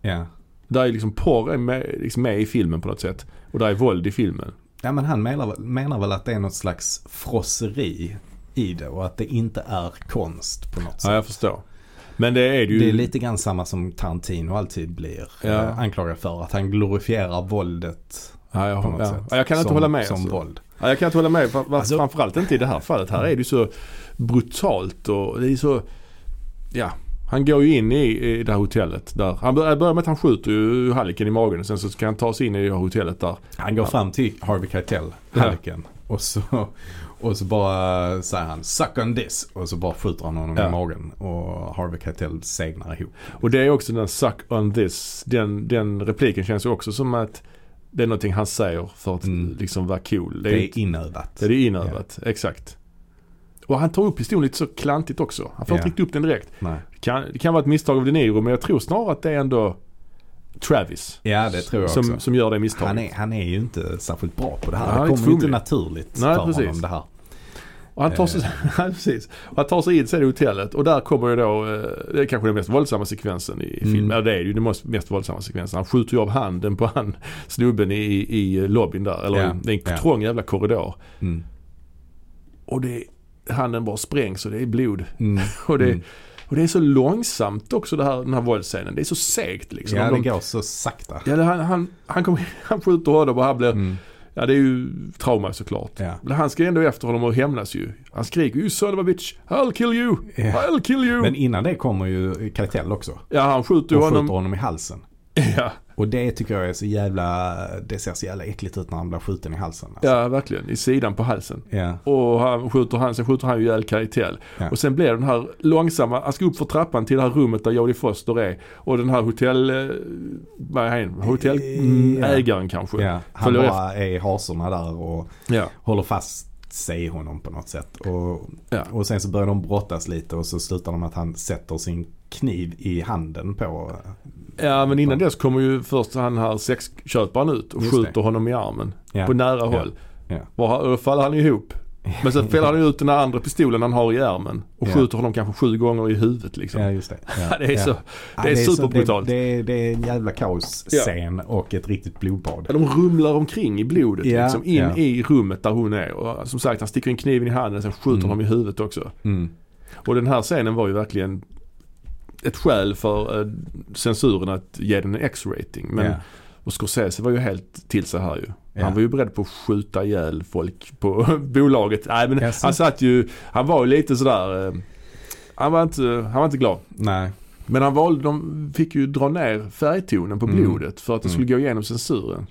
Ja. Där är liksom porr är med, liksom med i filmen på något sätt. Och där är våld i filmen. Ja men han menar, väl- menar väl att det är något slags frosseri i det och att det inte är konst på något sätt. Ja, jag förstår. Men det är det ju. Det är lite grann samma som Tarantino alltid blir Ja. eh, anklagad för. Att han glorifierar våldet ja, jag, på något ja. sätt. Ja, jag kan inte som, hålla med. Som alltså. våld. Ja, jag kan inte hålla med. Alltså- Framförallt inte i det här fallet. Här är det ju så brutalt och det är så... Ja. Han går ju in i, i det här hotellet där. Han bör- börjar med att han skjuter ju Halliken i magen och sen så ska han ta sig in i det här hotellet där. Han går Ja. fram till Harvey Keitel, Ja. Halliken. Och så, och så bara säger han 'suck on this' och så bara skjuter han honom Ja. i magen. Och Harvey Keitel segnar ihop. Och det är också den 'suck on this'. Den, den repliken känns ju också som att det är någonting han säger för att Mm. liksom vara cool. Det är är, inte- inövat. Ja, det är inövat. Exakt. Och han tar upp historien lite så klantigt också. Han får Ja. inte riktigt upp den direkt. Det kan, det kan vara ett misstag av De Niro men jag tror snarare att det är ändå Travis. Ja det tror jag som, också. som gör det misstaget. Han är, han är ju inte särskilt bra på det här. Ja, han är det kommer ju inte naturligt Nej, för precis. honom det här. Och han tar sig, <laughs> ja, precis. Och han tar sig in sen i hotellet och där kommer ju då, eh, det är kanske den mest våldsamma sekvensen i Mm. filmen. Ja det är ju den mest, mest våldsamma sekvensen. Han skjuter ju av handen på han <laughs> snubben i, i lobbyn där. Eller Ja, det är en ja. trång jävla korridor. Mm. Och det, handen bara sprängs och det är blod. Mm. <laughs> Och det, Mm. och det är så långsamt också det här, den här våldsscenen. Det är så segt liksom. Ja det de- går så sakta. Ja, han, han, han, kommer, han skjuter honom och han blir, Mm. Ja det är ju trauma såklart. Ja. Men han ska ändå efter honom och hämnas ju. Han skriker you son of a bitch, I'll kill you, Ja. I'll kill you. Men innan det kommer ju Keitel också. ja han skjuter ju Och skjuter honom. honom i halsen. <laughs> Ja, Och det tycker jag är så jävla, det ser så jävla äckligt ut när han blir skjuten i halsen. Alltså. ja verkligen. I sidan på halsen. Ja. Och han skjuter han, sen skjuter han ju ihjäl Keitel. Ja. Och sen blir den här långsamma, han ska upp för trappan till det här rummet där Jodie Foster är. Och den här hotell, eh, vad är han? Hotellägaren kanske. ja. Han Följer bara är i hasorna där och Ja. håller fast sig i honom på något sätt. Och, Ja. och sen så börjar de brottas lite och så slutar de med att han sätter sin kniv i handen på Ja men innan dess kommer ju först han här sexköparen ut och Just skjuter det. honom i armen. Ja. På nära Ja. håll. Ja. Och och då faller han ihop. Men sen fäller han ut den andra pistolen han har i ärmen. Och Ja. skjuter honom kanske sju gånger i huvudet liksom. Ja just det. <laughs> Ja. det är så, Ja, det är så- superbrutalt. Det, det, det är en jävla kaosscen och ett riktigt blodbad. Ja, de rumlar omkring i blodet Ja, liksom. In ja. i rummet där hon är. Och som sagt han sticker in kniven i handen sen skjuter Mm. honom i huvudet också. Mm. Och den här scenen var ju verkligen ett skäl för eh, censuren att ge den en X-rating. Men ja. och Scorsese var ju helt till sig här ju. Ja. Han var ju beredd på att skjuta ihjäl folk på <laughs> bolaget. Nej men Jaså? han satt ju, han var ju lite sådär, eh, han var inte, han var inte glad. Nej. Men han valde, de fick ju dra ner färgtonen på Mm. blodet för att det Mm. skulle gå igenom censuren.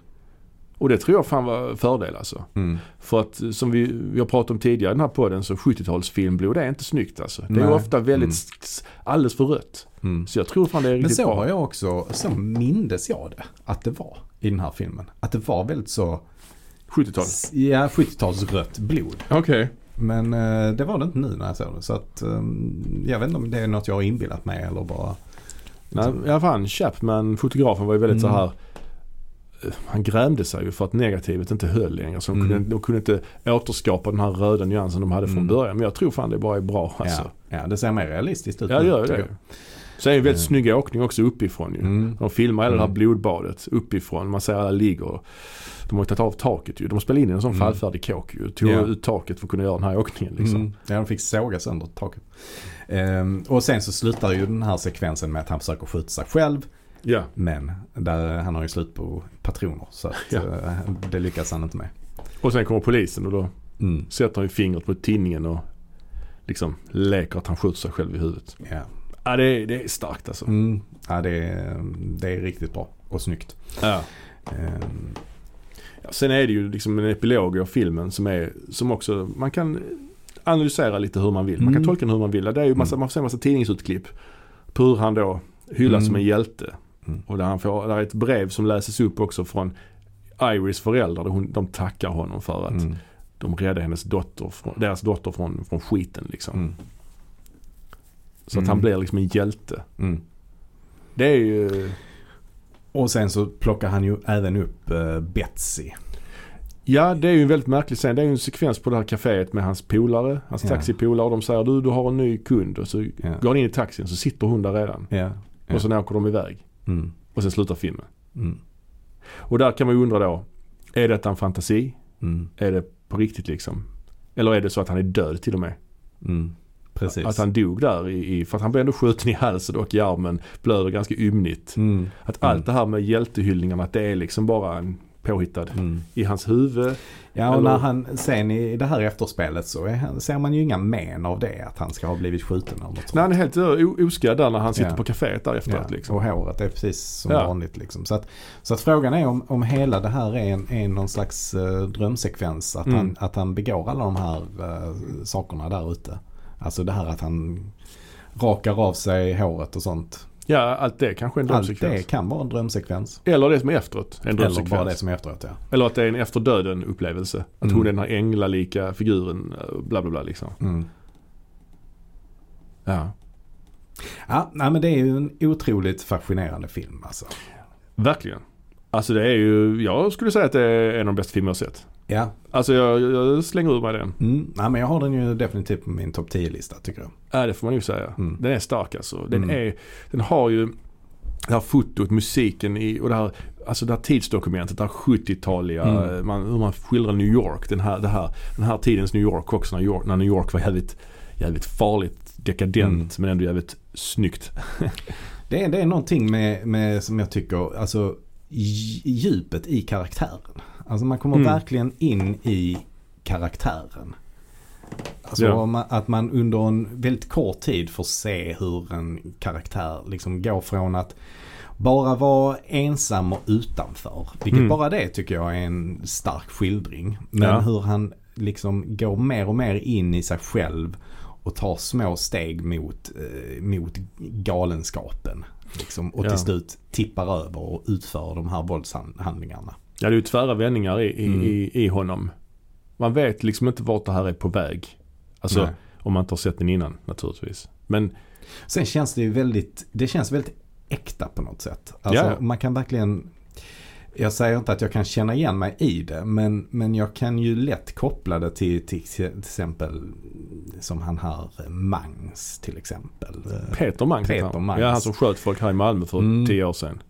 Och det tror jag fan var fördel alltså. Mm. För att eh, som vi, vi har pratat om tidigare i den här podden så 70-talsfilmblod är inte snyggt alltså. Det är Nej. ofta väldigt, Mm. alldeles för rött. Mm. Så jag tror fan det är Men riktigt så bra. har jag också, så mindes jag det. Att det var i den här filmen. Att det var väldigt så, 70-tal. ja 70-talsrött blod. Okej. Men eh, det var det inte nu när jag såg det. Så att eh, jag vet inte om det är något jag har inbillat mig eller bara. Nej, alla fall Chapman, fotografen var ju väldigt Mm. så här han grämde sig ju för att negativet inte höll längre. Så de, Mm. kunde, de kunde inte återskapa den här röda nyansen de hade från Mm. början. Men jag tror fan det bara är bra alltså. Ja, ja, det ser mer realistiskt ut. Ja, det gör det. Sen är det väldigt Mm. snygg åkning också uppifrån ju. Mm. De filmar hela det här Mm. blodbadet uppifrån. Man ser alla ligger. De har tagit av taket ju. De spelade in i en sån Mm. fallfärdig kåk ju. Tog Ja. ut taket för att kunna göra den här åkningen liksom. Mm. Ja, de fick såga sönder taket. Ehm, och sen så slutar ju den här sekvensen med att han försöker skjuta sig själv. Ja. Men där, han har ju slut på patroner. Så att, eh, det lyckas han inte med. Och sen kommer polisen och då Mm. sätter han ju fingret på tinningen och liksom leker att han skjuter sig själv i huvudet. Ja. Ja det är, det är starkt alltså. Mm. ja, det är, det är riktigt bra och snyggt. Ja. Ehm, Ja, sen är det ju liksom en epilog av filmen som är, som också, man kan analysera lite hur man vill. Man kan Mm. tolka den hur man vill. Det är ju massa, man får se en massa tidningsutklipp på hur han då hyllas Mm. som en hjälte. Mm. Och där han får, där är ett brev som läses upp också från Iris föräldrar. Hon, de tackar honom för att Mm. de räddade hennes dotter, från, deras dotter från, från skiten liksom. Mm. Så att Mm. han blir liksom en hjälte. Mm. Det är ju, Och sen så plockar han ju även upp eh, Betsy. ja det är ju en väldigt märklig scen. Det är ju en sekvens på det här kaféet med hans polare, hans Ja. taxipolare. Och de säger du, du har en ny kund. Och så Ja. går han in i taxin så sitter hon där redan. Ja. ja. Och sen åker de iväg. Mm. Och sen slutar filmen. Mm. Och där kan man ju undra då, är detta en fantasi? Mm. Är det på riktigt liksom? Eller är det så att han är död till och med? Mm. Precis. Att han dog där i, för att han blev ändå skjuten i halsen och i armen. Blöder ganska ymnigt. Mm. Att Mm. allt det här med hjältehyllningarna, att det är liksom bara en påhittad Mm. i hans huvud. Ja och Eller- när han sen i det här efterspelet så är, ser man ju inga men av det. Att han ska ha blivit skjuten eller något sånt. Nej, han är helt o- oskadd där när han sitter Ja. på kaféet där Ja, efteråt. Liksom. Och håret är precis som Ja. vanligt. Liksom. Så, att, så att frågan är om, om hela det här är, en, är någon slags eh, drömsekvens. Att, Mm. han, att han begår alla de här eh, sakerna där ute. Alltså det här att han rakar av sig håret och sånt. Ja, allt det kanske är en Allt drömsekvens. det kan vara en drömsekvens. Eller det som är efteråt, en Eller drömsekvens. bara det som är efteråt ja. Eller att det är en efter döden upplevelse. Att Mm. hon är den här änglalika figuren, eh, bla bla bla liksom. Mm. Ja. Ja, nej, men det är ju en otroligt fascinerande film alltså. Verkligen. Alltså det är ju, jag skulle säga att det är en av de bästa filmer jag har sett. Ja, Alltså jag, jag slänger ur mig den. mm. nej, men jag har den ju definitivt på min topp 10-lista tycker jag. Ja det får man ju säga. Mm. Den är stark alltså. Den, Mm. är, den har ju det här fotot, musiken i, och det här, alltså det här tidsdokumentet, det här 70-taliga, Mm. man, hur man skildrar New York. Den här, det här, den här tidens New York också, när New York, när New York var jävligt, jävligt farligt, dekadent Mm. men ändå jävligt snyggt. <laughs> Det är, det är någonting med, med som jag tycker, alltså dj- djupet i karaktären. Alltså man kommer Mm. verkligen in i karaktären. Alltså Ja. att man under en väldigt kort tid får se hur en karaktär liksom går från att bara vara ensam och utanför. Vilket Mm. bara det tycker jag är en stark skildring. Men Ja. hur han liksom går mer och mer in i sig själv och tar små steg mot, eh, mot galenskapen. Liksom, och Ja. till slut tippar över och utför de här våldshandlingarna. Ja det är ju tvära vändningar i, i, Mm. i, i honom. Man vet liksom inte vart det här är på väg. Alltså Nej. om man inte har sett den innan naturligtvis. Men Sen känns det ju väldigt, det känns väldigt äkta på något sätt. Alltså Ja. man kan verkligen, jag säger inte att jag kan känna igen mig i det, men, men jag kan ju lätt koppla det till till, till exempel som han här Mangs till exempel. Peter Mangs Peter. Mangs. Ja han som sköt folk här i Malmö för Mm. tio år sedan.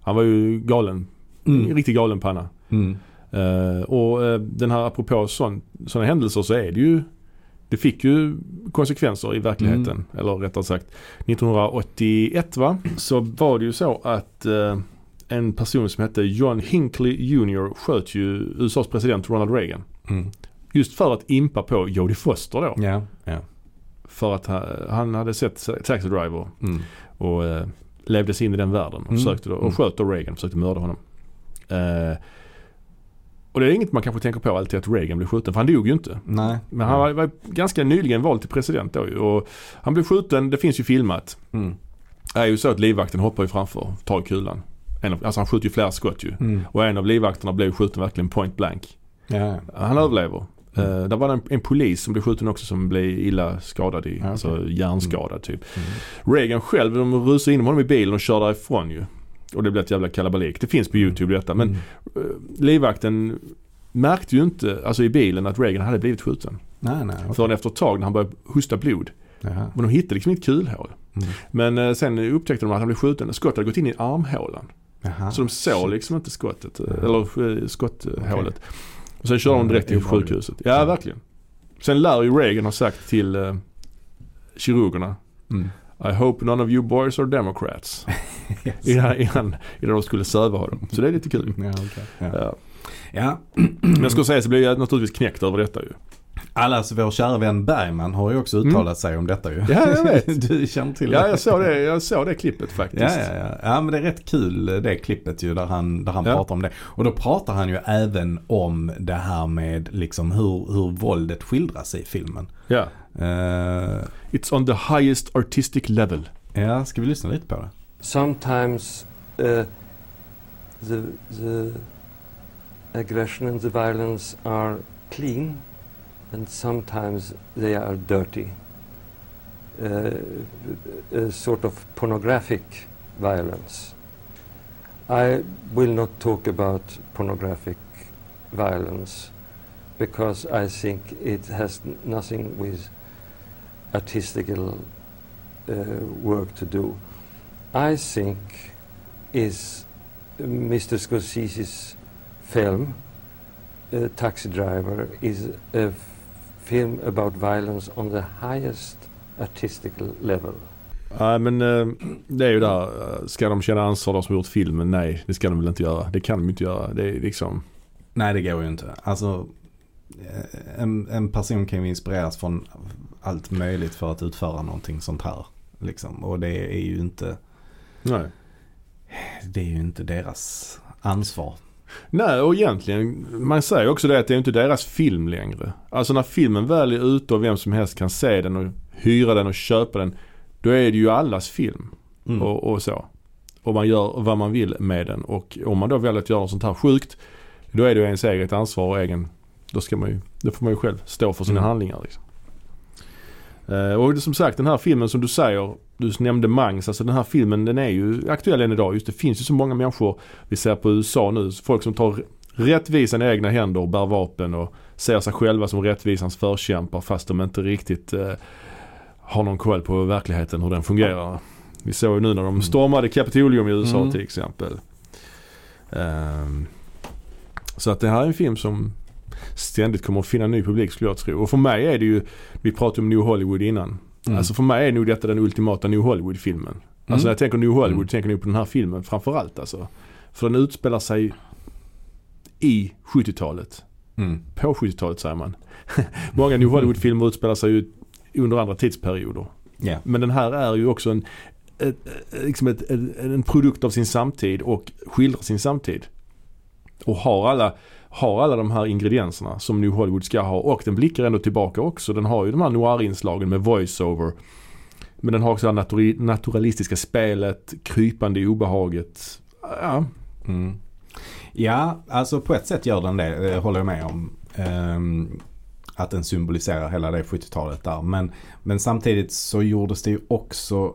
Han var ju galen. Mm. En riktigt galen panna. Mm. Eh, och uh, den här apropå sådana händelser så är det ju det fick ju konsekvenser i verkligheten. Mm. Eller rättare sagt 1981 va? Så var det ju så att eh, en person som hette John Hinckley Jr. sköt ju USAs president Ronald Reagan. Mm. Just för att impa på Jodie Foster då. Ja, ja. För att han, han hade sett Taxi Driver Mm. och eh, levde sig in i den världen och, Mm. försökte då, Mm. och sköt då Reagan, försökte mörda honom. Eh, och det är inget man kanske tänker på alltid att Reagan blev skjuten, för han dog ju inte. Nej. Men han var, var ganska nyligen vald till president då ju, och han blev skjuten, det finns ju filmat. Mm. Det är ju så att livvakten hoppar ju framför, tar i kulan. En av, alltså han skjuter ju flera skott ju. Mm. Och en av livvakterna blev skjuten verkligen point blank. Ja. Han överlever. Mm. Uh, där var det en, en polis som blev skjuten också som blev illa skadad i, Ja, okej. alltså hjärnskadad typ. Mm. Reagan själv, de rusade in med honom i bilen och körde därifrån ju. Och det blev ett jävla kalabalik. Det finns på YouTube detta. Men Mm. uh, livvakten märkte ju inte, alltså i bilen, att Reagan hade blivit skjuten. Nej, nej. okej. Förrän efter ett tag när han började hosta blod. Jaha. Men de hittade liksom inget kulhål. Mm. Men uh, sen upptäckte de att han blev skjuten. Skottet hade gått in i armhålan. Jaha. Så de såg liksom inte skottet, eh, Ja. eller skotthålet. Och sen körde de direkt till sjukhuset. Ja, verkligen. Sen lär ju Reagan ha sagt till uh, kirurgerna Mm. I hope none of you boys are democrats. <laughs> Yes. Innan, innan, innan de skulle söva honom. Så det är lite kul. Ja, okej. ja. Ja. ja. <clears throat> Men jag skulle säga så blev jag naturligtvis knäckt över detta ju. Alla, alltså vår kära vän Bergman har ju också uttalat sig om detta ju. Mm. Ja, jag <laughs> vet. du känner till Ja, det. jag såg det, jag såg det klippet faktiskt. Ja, ja, ja. ja, men det är rätt kul det klippet ju där han, där han Ja. pratar om det. Och då pratar han ju även om det här med liksom hur, hur våldet skildras i filmen. Ja. Eh, It's on the highest artistic level. ja, ska vi lyssna lite på det? sometimes uh, the the aggression and the violence are clean, and sometimes they are dirty. Uh, a sort of pornographic violence. I will not talk about pornographic violence because I think it has nothing with artistical uh, work to do. I think is Mr. Scorsese's film, uh, Taxi Driver, is a film about violence on the highest artistical level. Nej men eh, det är ju där, eh, ska de känna ansvar de som gjort filmen? Nej, det ska de väl inte göra. Det kan de inte göra. Det är liksom, Nej, det går ju inte. Alltså, en, en person kan ju inspireras från allt möjligt för att utföra någonting sånt här. Liksom. Och det är ju inte, nej. det är ju inte deras ansvar. Nej och egentligen, man säger också det att det är inte deras film längre. Alltså när filmen väl är ute och vem som helst kan se den och hyra den och köpa den. Då är det ju allas film Mm. och, och så. Och man gör vad man vill med den. Och om man då väljer att göra något sånt här sjukt. Då är det ju ens eget ansvar och egen, då ska man ju, då får man ju själv stå för sina Mm. handlingar liksom. Eh, och som sagt den här filmen som du säger, du nämnde Mangs, alltså den här filmen den är ju aktuell än idag. Just det finns ju så många människor, vi ser på USA nu, folk som tar rättvisan i egna händer och bär vapen och ser sig själva som rättvisans förkämpar fast de inte riktigt eh, har någon koll på verkligheten, hur den fungerar. Vi såg ju nu när de Mm. stormade Kapitolium i USA Mm. till exempel. Ehm, så att det här är en film som ständigt kommer att finna ny publik skulle jag tro. Och för mig är det ju, vi pratade om New Hollywood innan. Mm. Alltså för mig är nog detta den ultimata New Hollywood-filmen. Alltså Mm. när jag tänker New Hollywood Mm. tänker jag på den här filmen framförallt alltså. För den utspelar sig i 70-talet. Mm. På 70-talet säger man. <laughs> Många New Hollywood-filmer utspelar sig ju under andra tidsperioder. Ja. Men den här är ju också en, ett- liksom ett, ett, en produkt av sin samtid och skildrar sin samtid. Och har alla, har alla de här ingredienserna som New Hollywood ska ha. Och den blickar ändå tillbaka också. Den har ju de här noir-inslagen med voice-over. Men den har också det här naturalistiska spelet, krypande i obehaget. Ja, Mm. Ja, alltså på ett sätt gör den det, det håller jag med om. Um, att den symboliserar hela det 70-talet där. Men, men samtidigt så gjordes det ju också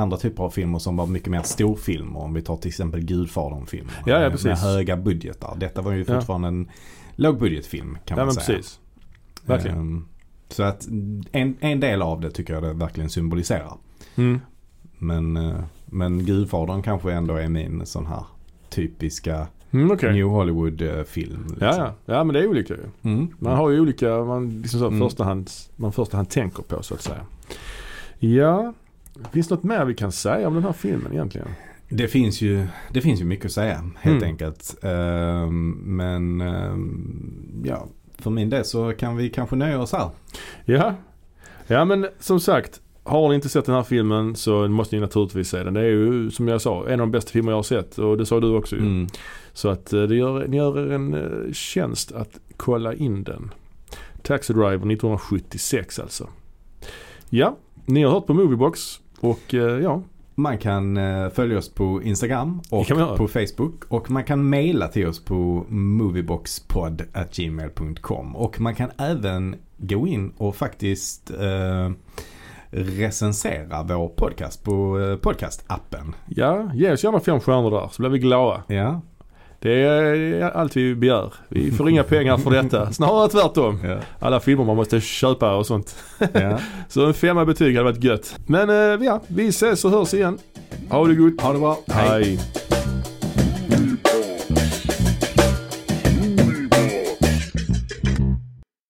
andra typer av filmer som var mycket mer storfilmer. Om vi tar till exempel Gudfadern-filmer. Ja, ja, med- precis. Med höga budgetar. Detta var ju Ja. fortfarande en lågbudgetfilm kan ja man säga. precis. Verkligen. Ehm, så att en, en del av det tycker jag det verkligen symboliserar. Mm. Men, eh, men Gudfadern kanske ändå är min sån här typiska Mm, okej. New Hollywood-film. Liksom. Ja, ja. ja, men det är olika ju. Mm. Man har ju olika, man, liksom så Mm. förstahand, man första hand tänker på så att säga. Ja, finns det något mer vi kan säga om den här filmen egentligen? Det, finns ju, det finns ju mycket att säga helt Mm. enkelt. Ehm, men ehm, ja, för min del så kan vi kanske nöja oss här. Ja, ja men som sagt. Har ni inte sett den här filmen så måste ni naturligtvis se den. Det är ju som jag sa en av de bästa filmer jag har sett och det sa du också ju. Mm. Så att eh, det gör, ni gör en eh, tjänst att kolla in den. Taxi Driver 1976 alltså. Ja, ni har hört på Moviebox och eh, ja, Man kan eh, följa oss på Instagram och på Facebook. Och man kan mejla till oss på movieboxpod.gmail.com. Och man kan även gå in och faktiskt eh, recensera vår podcast på eh, podcastappen. ja, ge oss gärna fem stjärnor där så blir vi glada. Ja. Det är allt vi begär. Vi får inga pengar för detta. <laughs> Snarare tvärtom. Ja. Alla filmer man måste köpa och sånt. ja. <laughs> Så en femma betyg hade varit gött. Men eh, ja, vi ses och hörs igen. Ha det gott. Ha det bra. Hej.